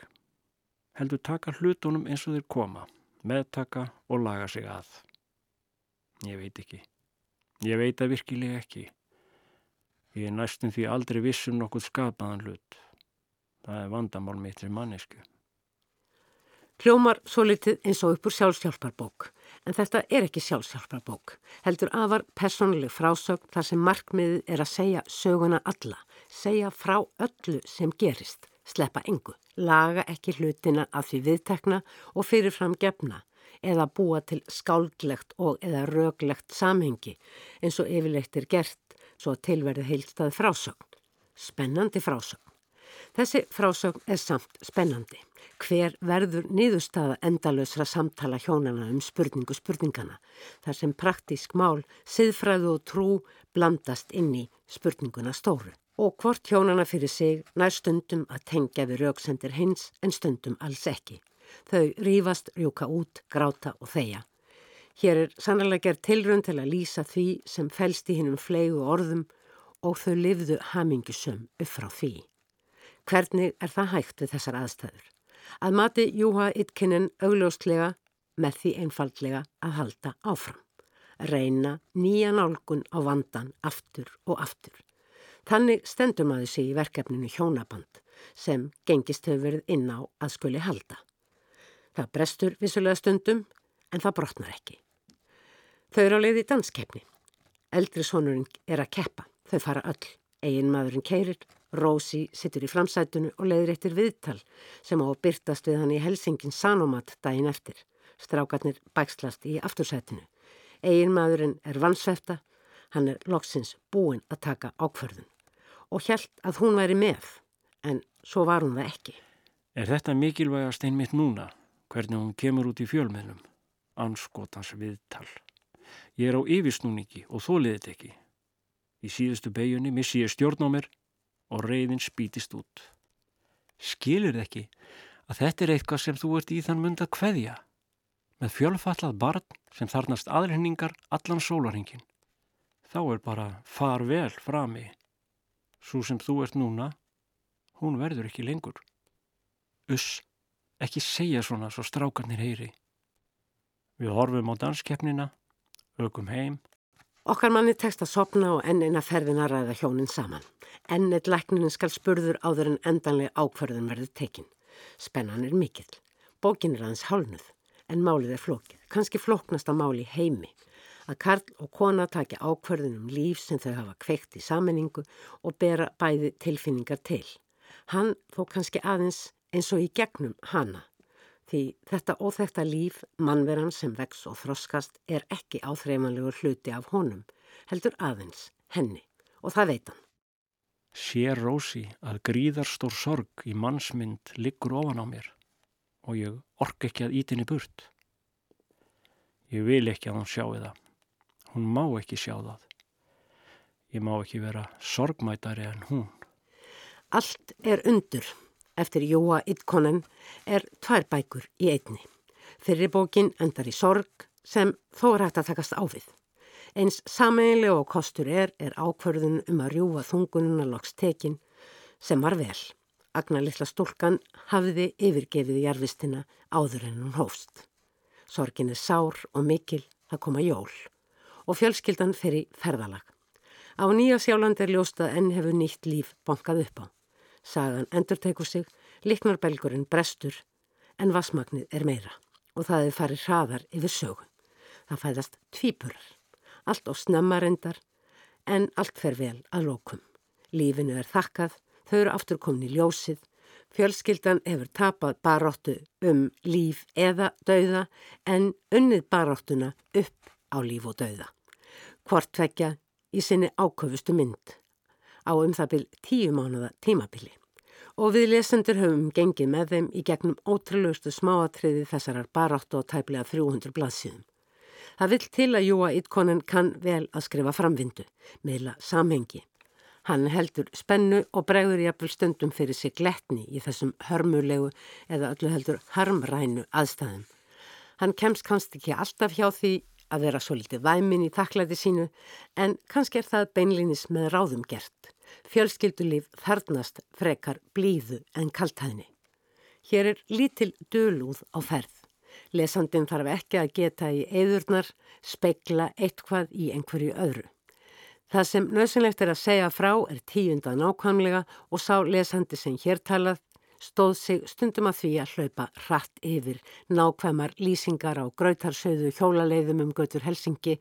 Heldur taka hlutunum eins og þeir koma, meðtaka og laga sig að. Ég veit ekki. Ég veit að virkilega ekki. Ég er næstum því aldrei vissum nokkuð skapaðan hlut. Það er vandamál mitt sem mannesku. Hljómar svo litið eins og uppur sjálfsjálfarbók. En þetta er ekki sjálfsjálfarbók. Heldur afar personleg frásögn þar sem markmiðið er að segja söguna alla. Segja frá öllu sem gerist. Sleppa engu. Laga ekki hlutina af því viðtekna og fyrirfram gefna eða búa til skáldlegt og eða röglegt samhengi eins og yfirleitt er gert svo að tilverði heilstað frásögn. Spennandi frásögn. Þessi frásögn er samt spennandi. Hver verður niðurstaða endalösra samtala hjónana um spurningu spurningana þar sem praktísk mál, siðfræðu og trú blandast inn í spurninguna stóru. Og hvort hjónana fyrir sig nær stundum að tengja við rauksendir hins en stundum alls ekki. Þau rýfast, rjúka út, gráta og þeia. Hér er sannlega gerð tilrönd til að lýsa því sem fælst í hinnum flegu orðum og þau livðu hamingisum upp frá því. Hvernig er það hægt við þessar aðstæður? Að mati Júha Itkinen augljóslega með því einfaldlega að halda áfram. Reyna nýja nálgun á vandan aftur og aftur. Þannig stendur maður sig í verkefninu hjónaband sem gengist hefur verið inn á að skuli halda. Það brestur vissulega stundum en það brotnar ekki. Þau eru á leiði danskeppni. Eldri sonurinn er að keppa. Þau fara öll. Egin maðurinn keirir, Rósi sittur í framsætunu og leiðir eittir viðtal sem á að byrtast við hann í Helsingin Sanomat daginn eftir. Strákarnir bækslast í aftursætinu. Egin maðurinn er vansvefta. Hann er loksins búinn að taka ákverðun og hjælt að hún væri með, en svo var hún það ekki. Er þetta mikilvægast einmitt núna, hvernig hún kemur út í fjölmiðlum? Anskotans viðtal. Ég er á yfirsnúningi og þó liðið ekki. Í síðustu beigjunni missi ég stjórn á mér og reyðin spítist út. Skilir ekki að þetta er eitthvað sem þú ert í þann mund að kveðja með fjölfallað barn sem þarnast aðrinningar allan sólarhingin. Þá er bara far vel frami. Svo sem þú ert núna, hún verður ekki lengur. Uss, ekki segja svona svo strákarnir heyri. Við horfum á danskeppnina, aukum heim. Okkar manni tekst að sopna og enn eina ferðina ræða hjónin saman. Enn eitt lækninin skal spurður áður en endanlega ákvarðun verður tekinn. Spennan er mikill. Bókin er hans hálnuð, en málið er flókið. Kanski flóknasta máli heimi. Að Karl og kona taki ákvarðun um líf sem þau hafa kveikt í saminningu og bera bæði tilfinningar til. Hann þó kannski aðeins eins og í gegnum hana. Því þetta óþekta líf, mannveran sem vex og þroskast, er ekki áþreifanlegur hluti af honum, heldur aðeins, henni, og það veit hann. Sér Rósi að gríðarstór sorg í mannsmynd liggur ofan á mér og ég ork ekki að ítinni burt. Ég vil ekki að hún sjáu það. Hún má ekki sjá það. Ég má ekki vera sorgmætari en hún. Allt er undur eftir Jóa Idkonen er tvær bækur í einni. Fyrir bókin endar í sorg sem þó er hægt að takast ávið. Eins sameinlega og kostur er er ákverðun um að rjúa þungununa loks tekin sem var vel. Agna litla stúlkan hafiði yfirgefið í jarfistina áður en hún hófst. Sorgin er sár og mikil að koma jól og fjölskyldan fer í ferðalag. Á Nýja Sjáland er ljóstað enn hefur nýtt líf bankað upp á. Sagan endur tekur sig, liknarbelgurinn brestur, en vasmagnið er meira og það er farið hraðar yfir sögun. Það fæðast tvípurar, allt á snemmarendar, en allt fer vel að lókum. Lífinu er þakkað, þau eru aftur komin í ljósið, fjölskyldan hefur tapað baróttu um líf eða dauða en unnið baróttuna upp á líf og dauða. Hvort tvekja í sinni áköfustu mynd á um það byl tíu mánuða tímabili og við lesendur höfum gengið með þeim í gegnum ótrúleustu smáatriði þessarar baráttu og tæplega 300 blaðsíðum. Það vill til að Júa Itkonen kann vel að skrifa framvindu, meila samhengi. Hann heldur spennu og bregður jafnvel stundum fyrir sig gletni í þessum hörmulegu eða öllu heldur harmrænu aðstæðum. Hann kemst kannski ekki alltaf hjá því að vera svo litið væmin í þakklæti sínu en kannski er það beinlinis með ráðum gert. Fjölskyldulíf þarnast frekar blíðu en kaltæðni. Hér er lítil dölúð á ferð. Lesandin þarf ekki að geta í eðurnar, speikla eitthvað í einhverju öðru. Það sem nöðsynlegt er að segja frá er tíunda nákvæmlega og sá lesandi sem hér talað stóð sig stundum að því að hlaupa hratt yfir nákvæmar lýsingar á grautarsauðu hjólaleiðum um götur Helsingi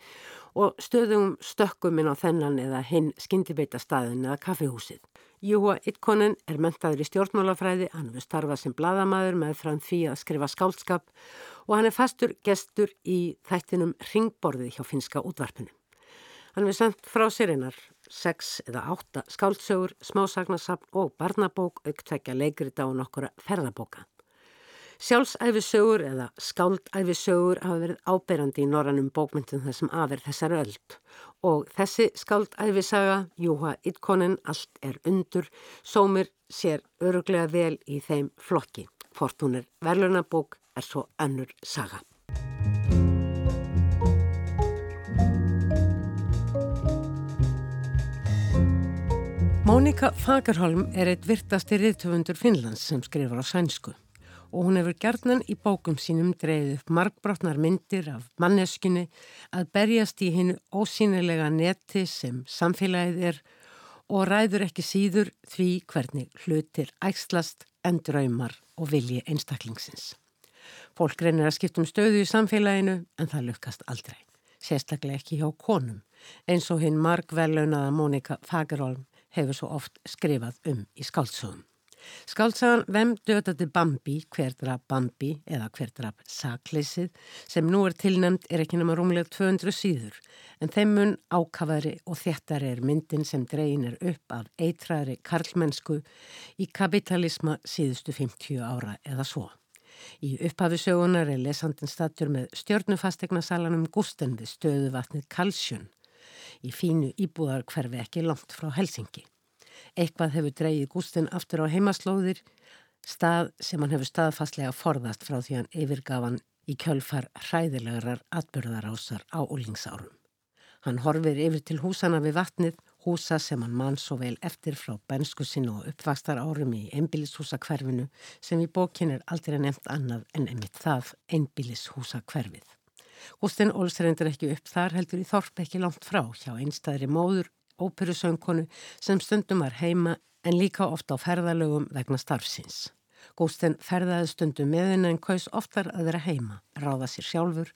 og stöðum stökkum inn á þennan eða hinn skindibeita staðin eða kaffihúsið. Júa Itkonen er mentaður í stjórnmálafræði, hann hefur starfað sem bladamæður með fram því að skrifa skálskap og hann er fastur gestur í þættinum Ringborðið hjá finska útvarpinu. Hann hefur sendt frá sér einar sex eða átta skáldsögur, smásagnarsapn og barnabók auktvekja leikrita og nokkura ferðabóka. Sjálfsæfisögur eða skáldæfisögur hafa verið áberandi í norranum bókmyndum þessum aðver þessar öld og þessi skáldæfisaga, Júha Itkonen, allt er undur, sómir sér öruglega vel í þeim flokki. Fortúnir verðlunabók er svo önnur saga. Mónika Fagerholm er eitt virtasti riðtöfundur Finnlands sem skrifar á sænsku og hún hefur gerðnan í bókum sínum dreið upp markbrotnar myndir af manneskunni að berjast í hennu ósýnilega neti sem samfélagið er og ræður ekki síður því hvernig hlutir ægslast en draumar og vilji einstaklingsins. Fólk reynir að skiptum stöðu í samfélaginu en það lukkast aldrei, sérstaklega ekki hjá konum eins og hinn markverlaunaða Mónika Fagerholm hefur svo oft skrifað um í skáltsögum. Skáltsagan Vem dötati Bambi, hver draf Bambi eða hver draf Sakleysið sem nú er tilnæmt er ekki nema rúmlega 200 síður en þeim mun ákafaðri og þéttari er myndin sem dregin er upp af eitræðri karlmennsku í kapitalisma síðustu 50 ára eða svo. Í upphafisögunar er lesandin statur með stjörnufastegnasalanum Gusten við stöðu vatnið Kalsjön í fínu íbúðar hverfi ekki langt frá Helsingi. Eitthvað hefur dreyið Gústin aftur á heimaslóðir, stað sem hann hefur staðfastlega forðast frá því hann yfirgafan í kjölfar hræðilegarar atbyrðarásar á úlingsárum. Hann horfir yfir til húsana við vatnið, húsa sem hann mann svo vel eftir frá bensku sinu og uppvakstar árum í einbílishúsa hverfinu sem í bókin er aldrei nefnt annað en einmitt það einbílishúsa Gústin Ólsreindur ekki upp þar heldur í þorp ekki langt frá hjá einstæðri móður, óperusöngkonu sem stundum var heima en líka ofta á ferðalögum vegna starfsins. Gústin ferðaði stundum með henni en kaus oftar að vera heima, ráða sér sjálfur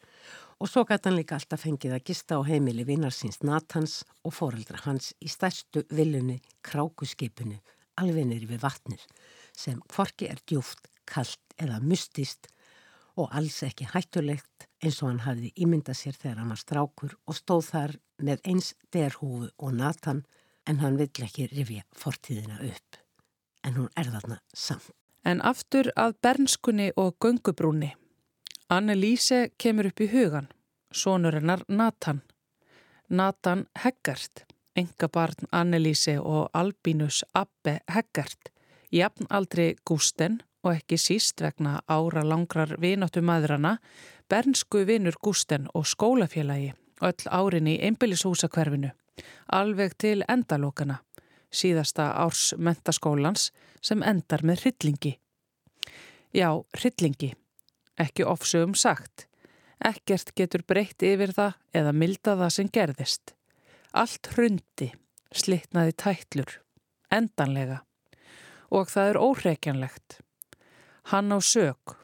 og svo gæti hann líka alltaf fengið að gista á heimili vinnarsins Natans og foreldra hans í stærstu villunni krákuskipinu alveg neyri við vatnir sem hvorki er djúft, kallt eða mystist og alls ekki hættulegt eins og hann hafði ímyndað sér þegar hann var strákur og stóð þar með eins derhúfu og natan en hann vill ekki rifja fortíðina upp. En hún er þarna samt. En aftur að bernskunni og göngubrúni. Anne-Lise kemur upp í hugan, sonur hennar Nathan. Nathan Heggert, enga barn Anne-Lise og Albínus Abbe Heggert, jafnaldri Gusten og ekki síst vegna ára langrar vináttu maðurana, bernsku vinur Gusten og skólafélagi öll árin í einbillishúsakverfinu, alveg til endalókana, síðasta árs mentaskólans sem endar með hryllingi. Já, hryllingi, ekki ofsögum sagt, ekkert getur breytt yfir það eða milda það sem gerðist. Allt hrundi, slittnaði tætlur, endanlega og það er óhreikjanlegt. Hann á sög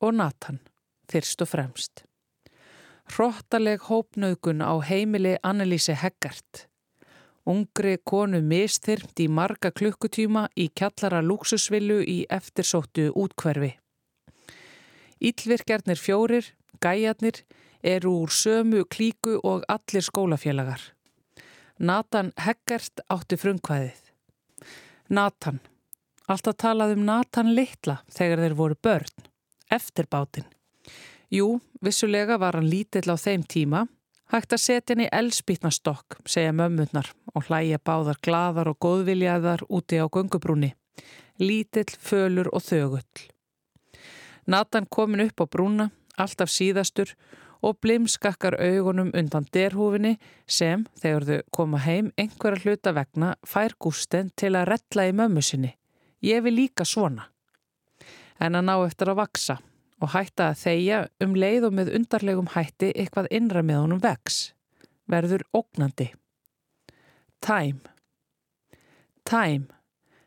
og Nathan fyrst og fremst. Hróttaleg hópnaugun á heimili Annelísi Heggart. Ungri konu mistyrmt í marga klukkutíma í kjallara lúksusvillu í eftirsóttu útkverfi. Íllvirkjarnir fjórir, gæjarnir, eru úr sömu klíku og allir skólafélagar. Nathan Heggart átti frumkvæðið. Nathan Alltaf talað um Nathan litla þegar þeir voru börn, eftir bátinn. Jú, vissulega var hann lítill á þeim tíma, hægt að setja henni elspýtnastokk, segja mömmunnar og hlæja báðar gladar og góðviljaðar úti á gungubrúni. Lítill, fölur og þögull. Nathan komin upp á brúna, alltaf síðastur og blimskakkar augunum undan derhúfinni sem, þegar þau koma heim einhverja hluta vegna, fær gústen til að rella í mömmu sinni. Ég vil líka svona. En að ná eftir að vaksa og hætta að þeia um leið og með undarlegum hætti eitthvað innra með honum vex. Verður ógnandi. Time. Time.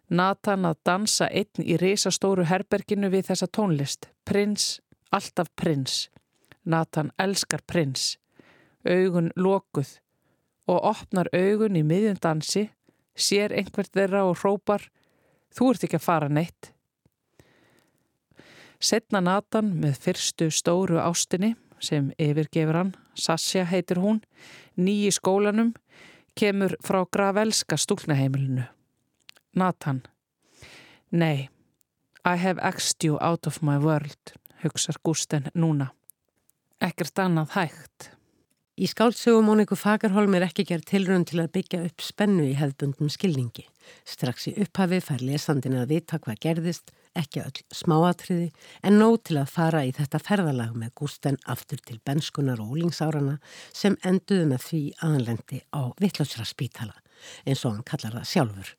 Nathan að dansa einn í risastóru herberginu við þessa tónlist. Prins, alltaf prins. Nathan elskar prins. Augun lokuð og opnar augun í miðjundansi, sér einhvert þeirra og hrópar Þú ert ekki að fara neitt. Setna Nathan með fyrstu stóru ástinni sem yfirgefur hann, Sasja heitir hún, nýji skólanum, kemur frá Gravelska stúlnaheimilinu. Nathan, nei, I have axed you out of my world, hugsar Gusten núna. Ekkert annað hægt. Í skáltsögu Móniku Fagerholm er ekki gerð tilrönd til að byggja upp spennu í hefðbundum skilningi. Strax í upphafi fær lesandin að vita hvað gerðist, ekki öll smáatriði, en nóg til að fara í þetta ferðalag með Gústen aftur til benskunar og úlingsárana sem enduðu með því aðanlendi á vittlótsra spítala, eins og hann kallar það sjálfur.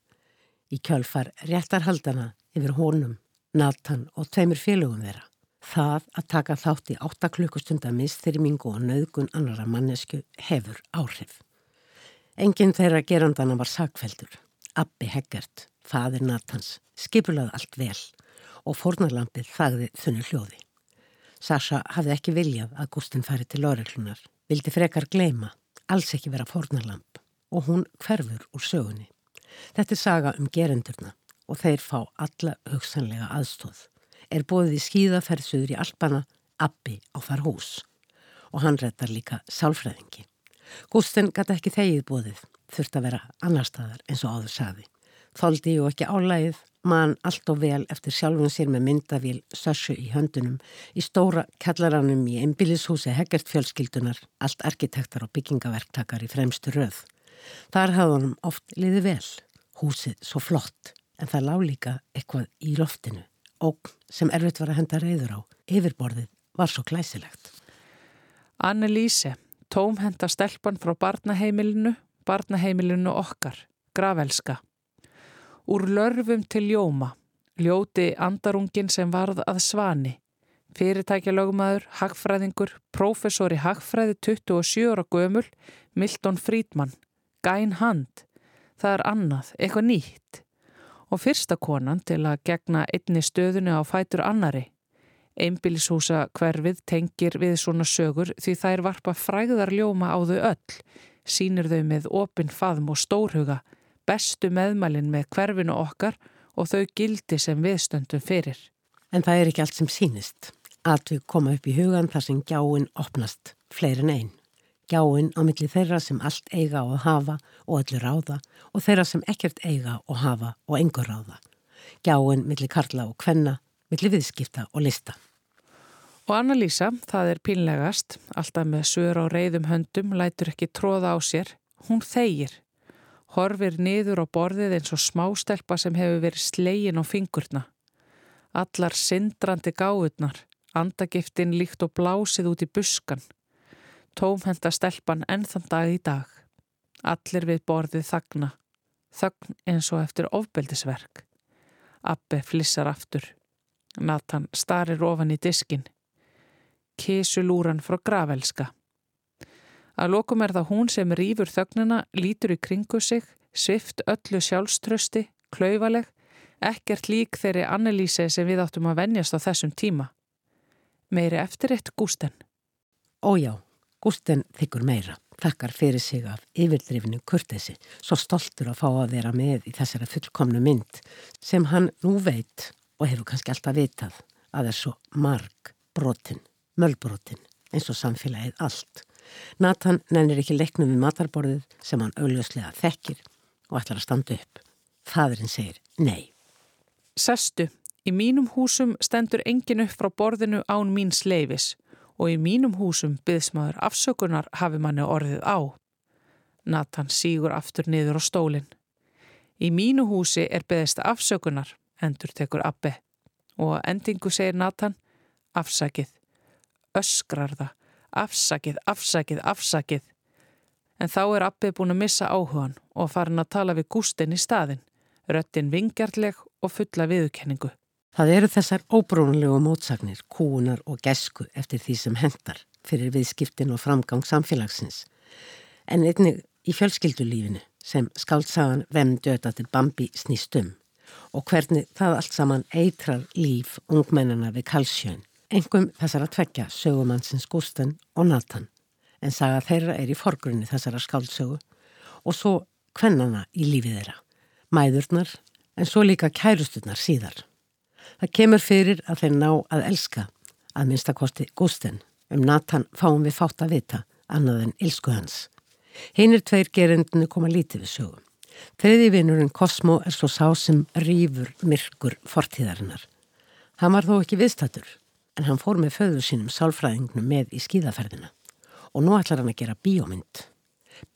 Í kjölfar réttarhaldana yfir honum, Nathan og tveimur félögum þeirra. Það að taka þátt í 8 klukkustunda mistyrmingu og nöðgun annara mannesku hefur áhrif. Enginn þeirra gerandana var sagfeldur. Abbi Heggert, fadir Natans, skipulaði allt vel og fornarlampið þagði þunni hljóði. Sasha hafði ekki viljað að Gustin fari til Lóreklunar, vildi frekar gleima, alls ekki vera fornarlamp og hún hverfur úr sögunni. Þetta er saga um gerendurna og þeir fá alla hugsanlega aðstóð. Er bóðið í skíðaferðsuður í Alpana, Abbi á þar hús og hann rettar líka sálfræðingi. Gústen gæti ekki þegið bóðið, þurft að vera annar staðar eins og áður saði. Þóldi og ekki álægið, mann allt og vel eftir sjálfum sér með myndavíl sössu í höndunum í stóra kallaranum í einbílishúsi Heggert fjölskyldunar, allt arkitektar og byggingaverktakar í fremstu röð. Þar hafði hann oft liði vel, húsið svo flott, en það lág líka eitthvað í loftinu, ógn sem erfitt var að henda reyður á, yfirborðið var svo glæsilegt. Annelíse, tómhenda stelpan frá barnaheimilinu, barnaheimilinu okkar, gravelska. Úr lörfum til ljóma, ljóti andarungin sem varð að svani. Fyrirtækja lögumæður, hagfræðingur, prófessori hagfræði 27 ára gömul, Milton Friedman, gæn hand. Það er annað, eitthvað nýtt. Og fyrsta konan til að gegna einni stöðunu á fætur annari. Einbílishúsa hverfið tengir við svona sögur því þær varpa fræðar ljóma á þau öll, sínir þau með opin faðm og stórhuga, bestu meðmælin með hverfinu okkar og þau gildi sem viðstöndum fyrir. En það er ekki allt sem sínist. Allt við koma upp í hugan þar sem gjáinn opnast, fleirin einn. Gjáinn á milli þeirra sem allt eiga og hafa og öllu ráða og þeirra sem ekkert eiga og hafa og engur ráða. Gjáinn milli karla og kvenna, milli viðskipta og lista. Og Anna-Lísa, það er pínlegast, alltaf með sögur á reyðum höndum, lætur ekki tróða á sér. Hún þeigir horfir niður á borðið eins og smástelpa sem hefur verið slegin á fingurna. Allar syndrandi gáðurnar, andagiftin líkt og blásið út í buskan. Tómhenda stelpan ennþann dag í dag. Allir við borðið þagna. Þagn eins og eftir ofbeldisverk. Abbe flissar aftur. Nathan starir ofan í diskin. Kísulúran frá gravelska. Að lokum er það hún sem rýfur þögnuna, lítur í kringu sig, svift öllu sjálfströsti, klauvaleg, ekkert lík þeirri annelíse sem við áttum að venjast á þessum tíma. Meiri eftir eitt Gústen. Ójá, Gústen þykkur meira, takkar fyrir sig af yfirdrifinu kurtesi, svo stoltur að fá að vera með í þessara fullkomnu mynd sem hann nú veit og hefur kannski alltaf vitað að er svo marg brotin, möllbrotin eins og samfélagið allt Nathan nennir ekki leiknum við matarborðið sem hann augljóslega þekkir og ætlar að standa upp. Þaðurinn segir nei. Sestu, í mínum húsum stendur engin upp frá borðinu án mín sleifis og í mínum húsum byðsmaður afsökunar hafi manni orðið á. Nathan sígur aftur niður á stólinn. Í mínu húsi er byðist afsökunar, endur tekur Abbe og endingu segir Nathan, afsakið, öskrar það afsakið, afsakið, afsakið. En þá er Abbi búin að missa áhugan og farin að tala við Gústen í staðin, röttin vingjartleg og fulla viðkenningu. Það eru þessar óbrúnlegu mótsagnir, kúunar og gesku eftir því sem hendar fyrir viðskiptin og framgang samfélagsins. En einnig í fjölskyldulífinu sem skáltsagan Vem döta til Bambi snýst um og hvernig það allt saman eitrar líf ungmennana við kalsjön Engum þessar að tvekja sögumannsins Gústen og Nathan en saga þeirra er í forgrunni þessara skáldsögu og svo kvennana í lífið þeirra, mæðurnar en svo líka kærusturnar síðar. Það kemur fyrir að þeir ná að elska að minnstakosti Gústen um Nathan fáum við fátt að vita annað en ilsku hans. Heinir tveir gerendinu koma lítið við sögum. Þriði vinnurinn Cosmo er svo sá sem rýfur myrkur fortíðarinnar. Hann var þó ekki viðstatur en hann fór með föðu sínum sálfræðingnum með í skíðaferðina og nú ætlar hann að gera bíómynd.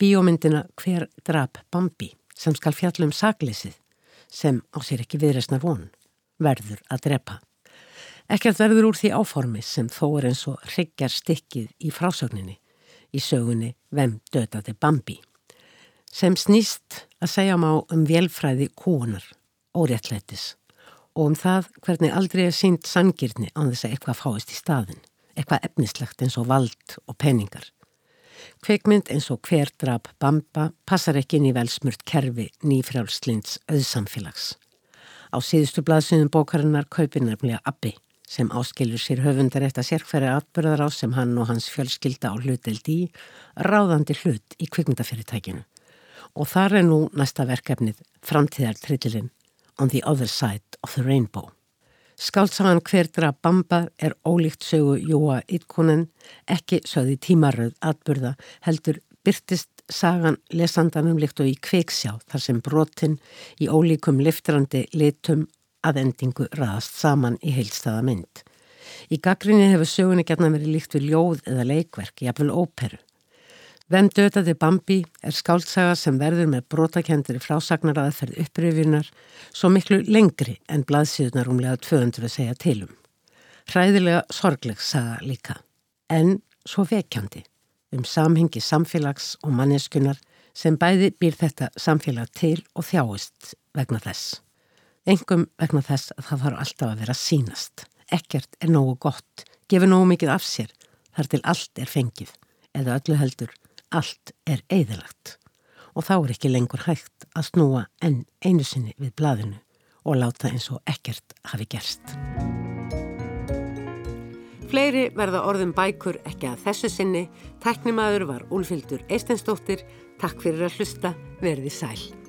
Bíómyndina Hver drap Bambi sem skal fjallum saglesið sem á sér ekki viðresna von verður að drepa. Ekkert verður úr því áformi sem þó er eins og hryggjar stikkið í frásögninni í sögunni Vem dötaði Bambi sem snýst að segja má um velfræði kúunar og réttlætis og um það hvernig aldrei er sínt sangirni án þess að eitthvað fáist í staðin, eitthvað efnislegt eins og vald og peningar. Kveikmynd eins og hver drap bamba passar ekki inn í velsmurt kerfi nýfrjálfslinds auðsamfélags. Á síðustu blaðsynum bókarinnar kaupir nefnilega Abbi sem áskilur sér höfundar eftir sérkfæri atbyrðar á sem hann og hans fjölskylda á hluteld í ráðandi hlut í kvikmyndafyrirtækinu. Og þar er nú næsta verkefnið framtíðar trillilinn on the other side of the rainbow. Skáltsagan Hverdra Bamba er ólíkt sögu Jóa Ítkonen, ekki sögði tímaröð atburða, heldur byrtist sagan lesandanum líkt og í kveiksjá þar sem brotinn í ólíkum liftrandi litum að endingu raðast saman í heilstaða mynd. Í gaggrinni hefur sögunni gætna verið líkt við ljóð eða leikverk, jafnvel óperu. Venn dötaði Bambi er skáltsaga sem verður með brotakendri frásagnar aðferð uppröfinar svo miklu lengri en blaðsíðunar umlega 200 segja tilum. Hræðilega sorgleg saga líka, en svo vekjandi um samhengi samfélags og manneskunar sem bæði býr þetta samfélag til og þjáist vegna þess. Engum vegna þess að það þarf alltaf að vera sínast. Ekkert er nógu gott, gefur nógu mikið af sér, þar til allt er fengið, eða öllu heldur, allt er eðilagt. Og þá er ekki lengur hægt að snúa enn einu sinni við blaðinu og láta eins og ekkert hafi gerst. Fleiri verða orðum bækur ekki að þessu sinni. Tæknimaður var Úlfildur Eistensdóttir. Takk fyrir að hlusta. Verði sæl.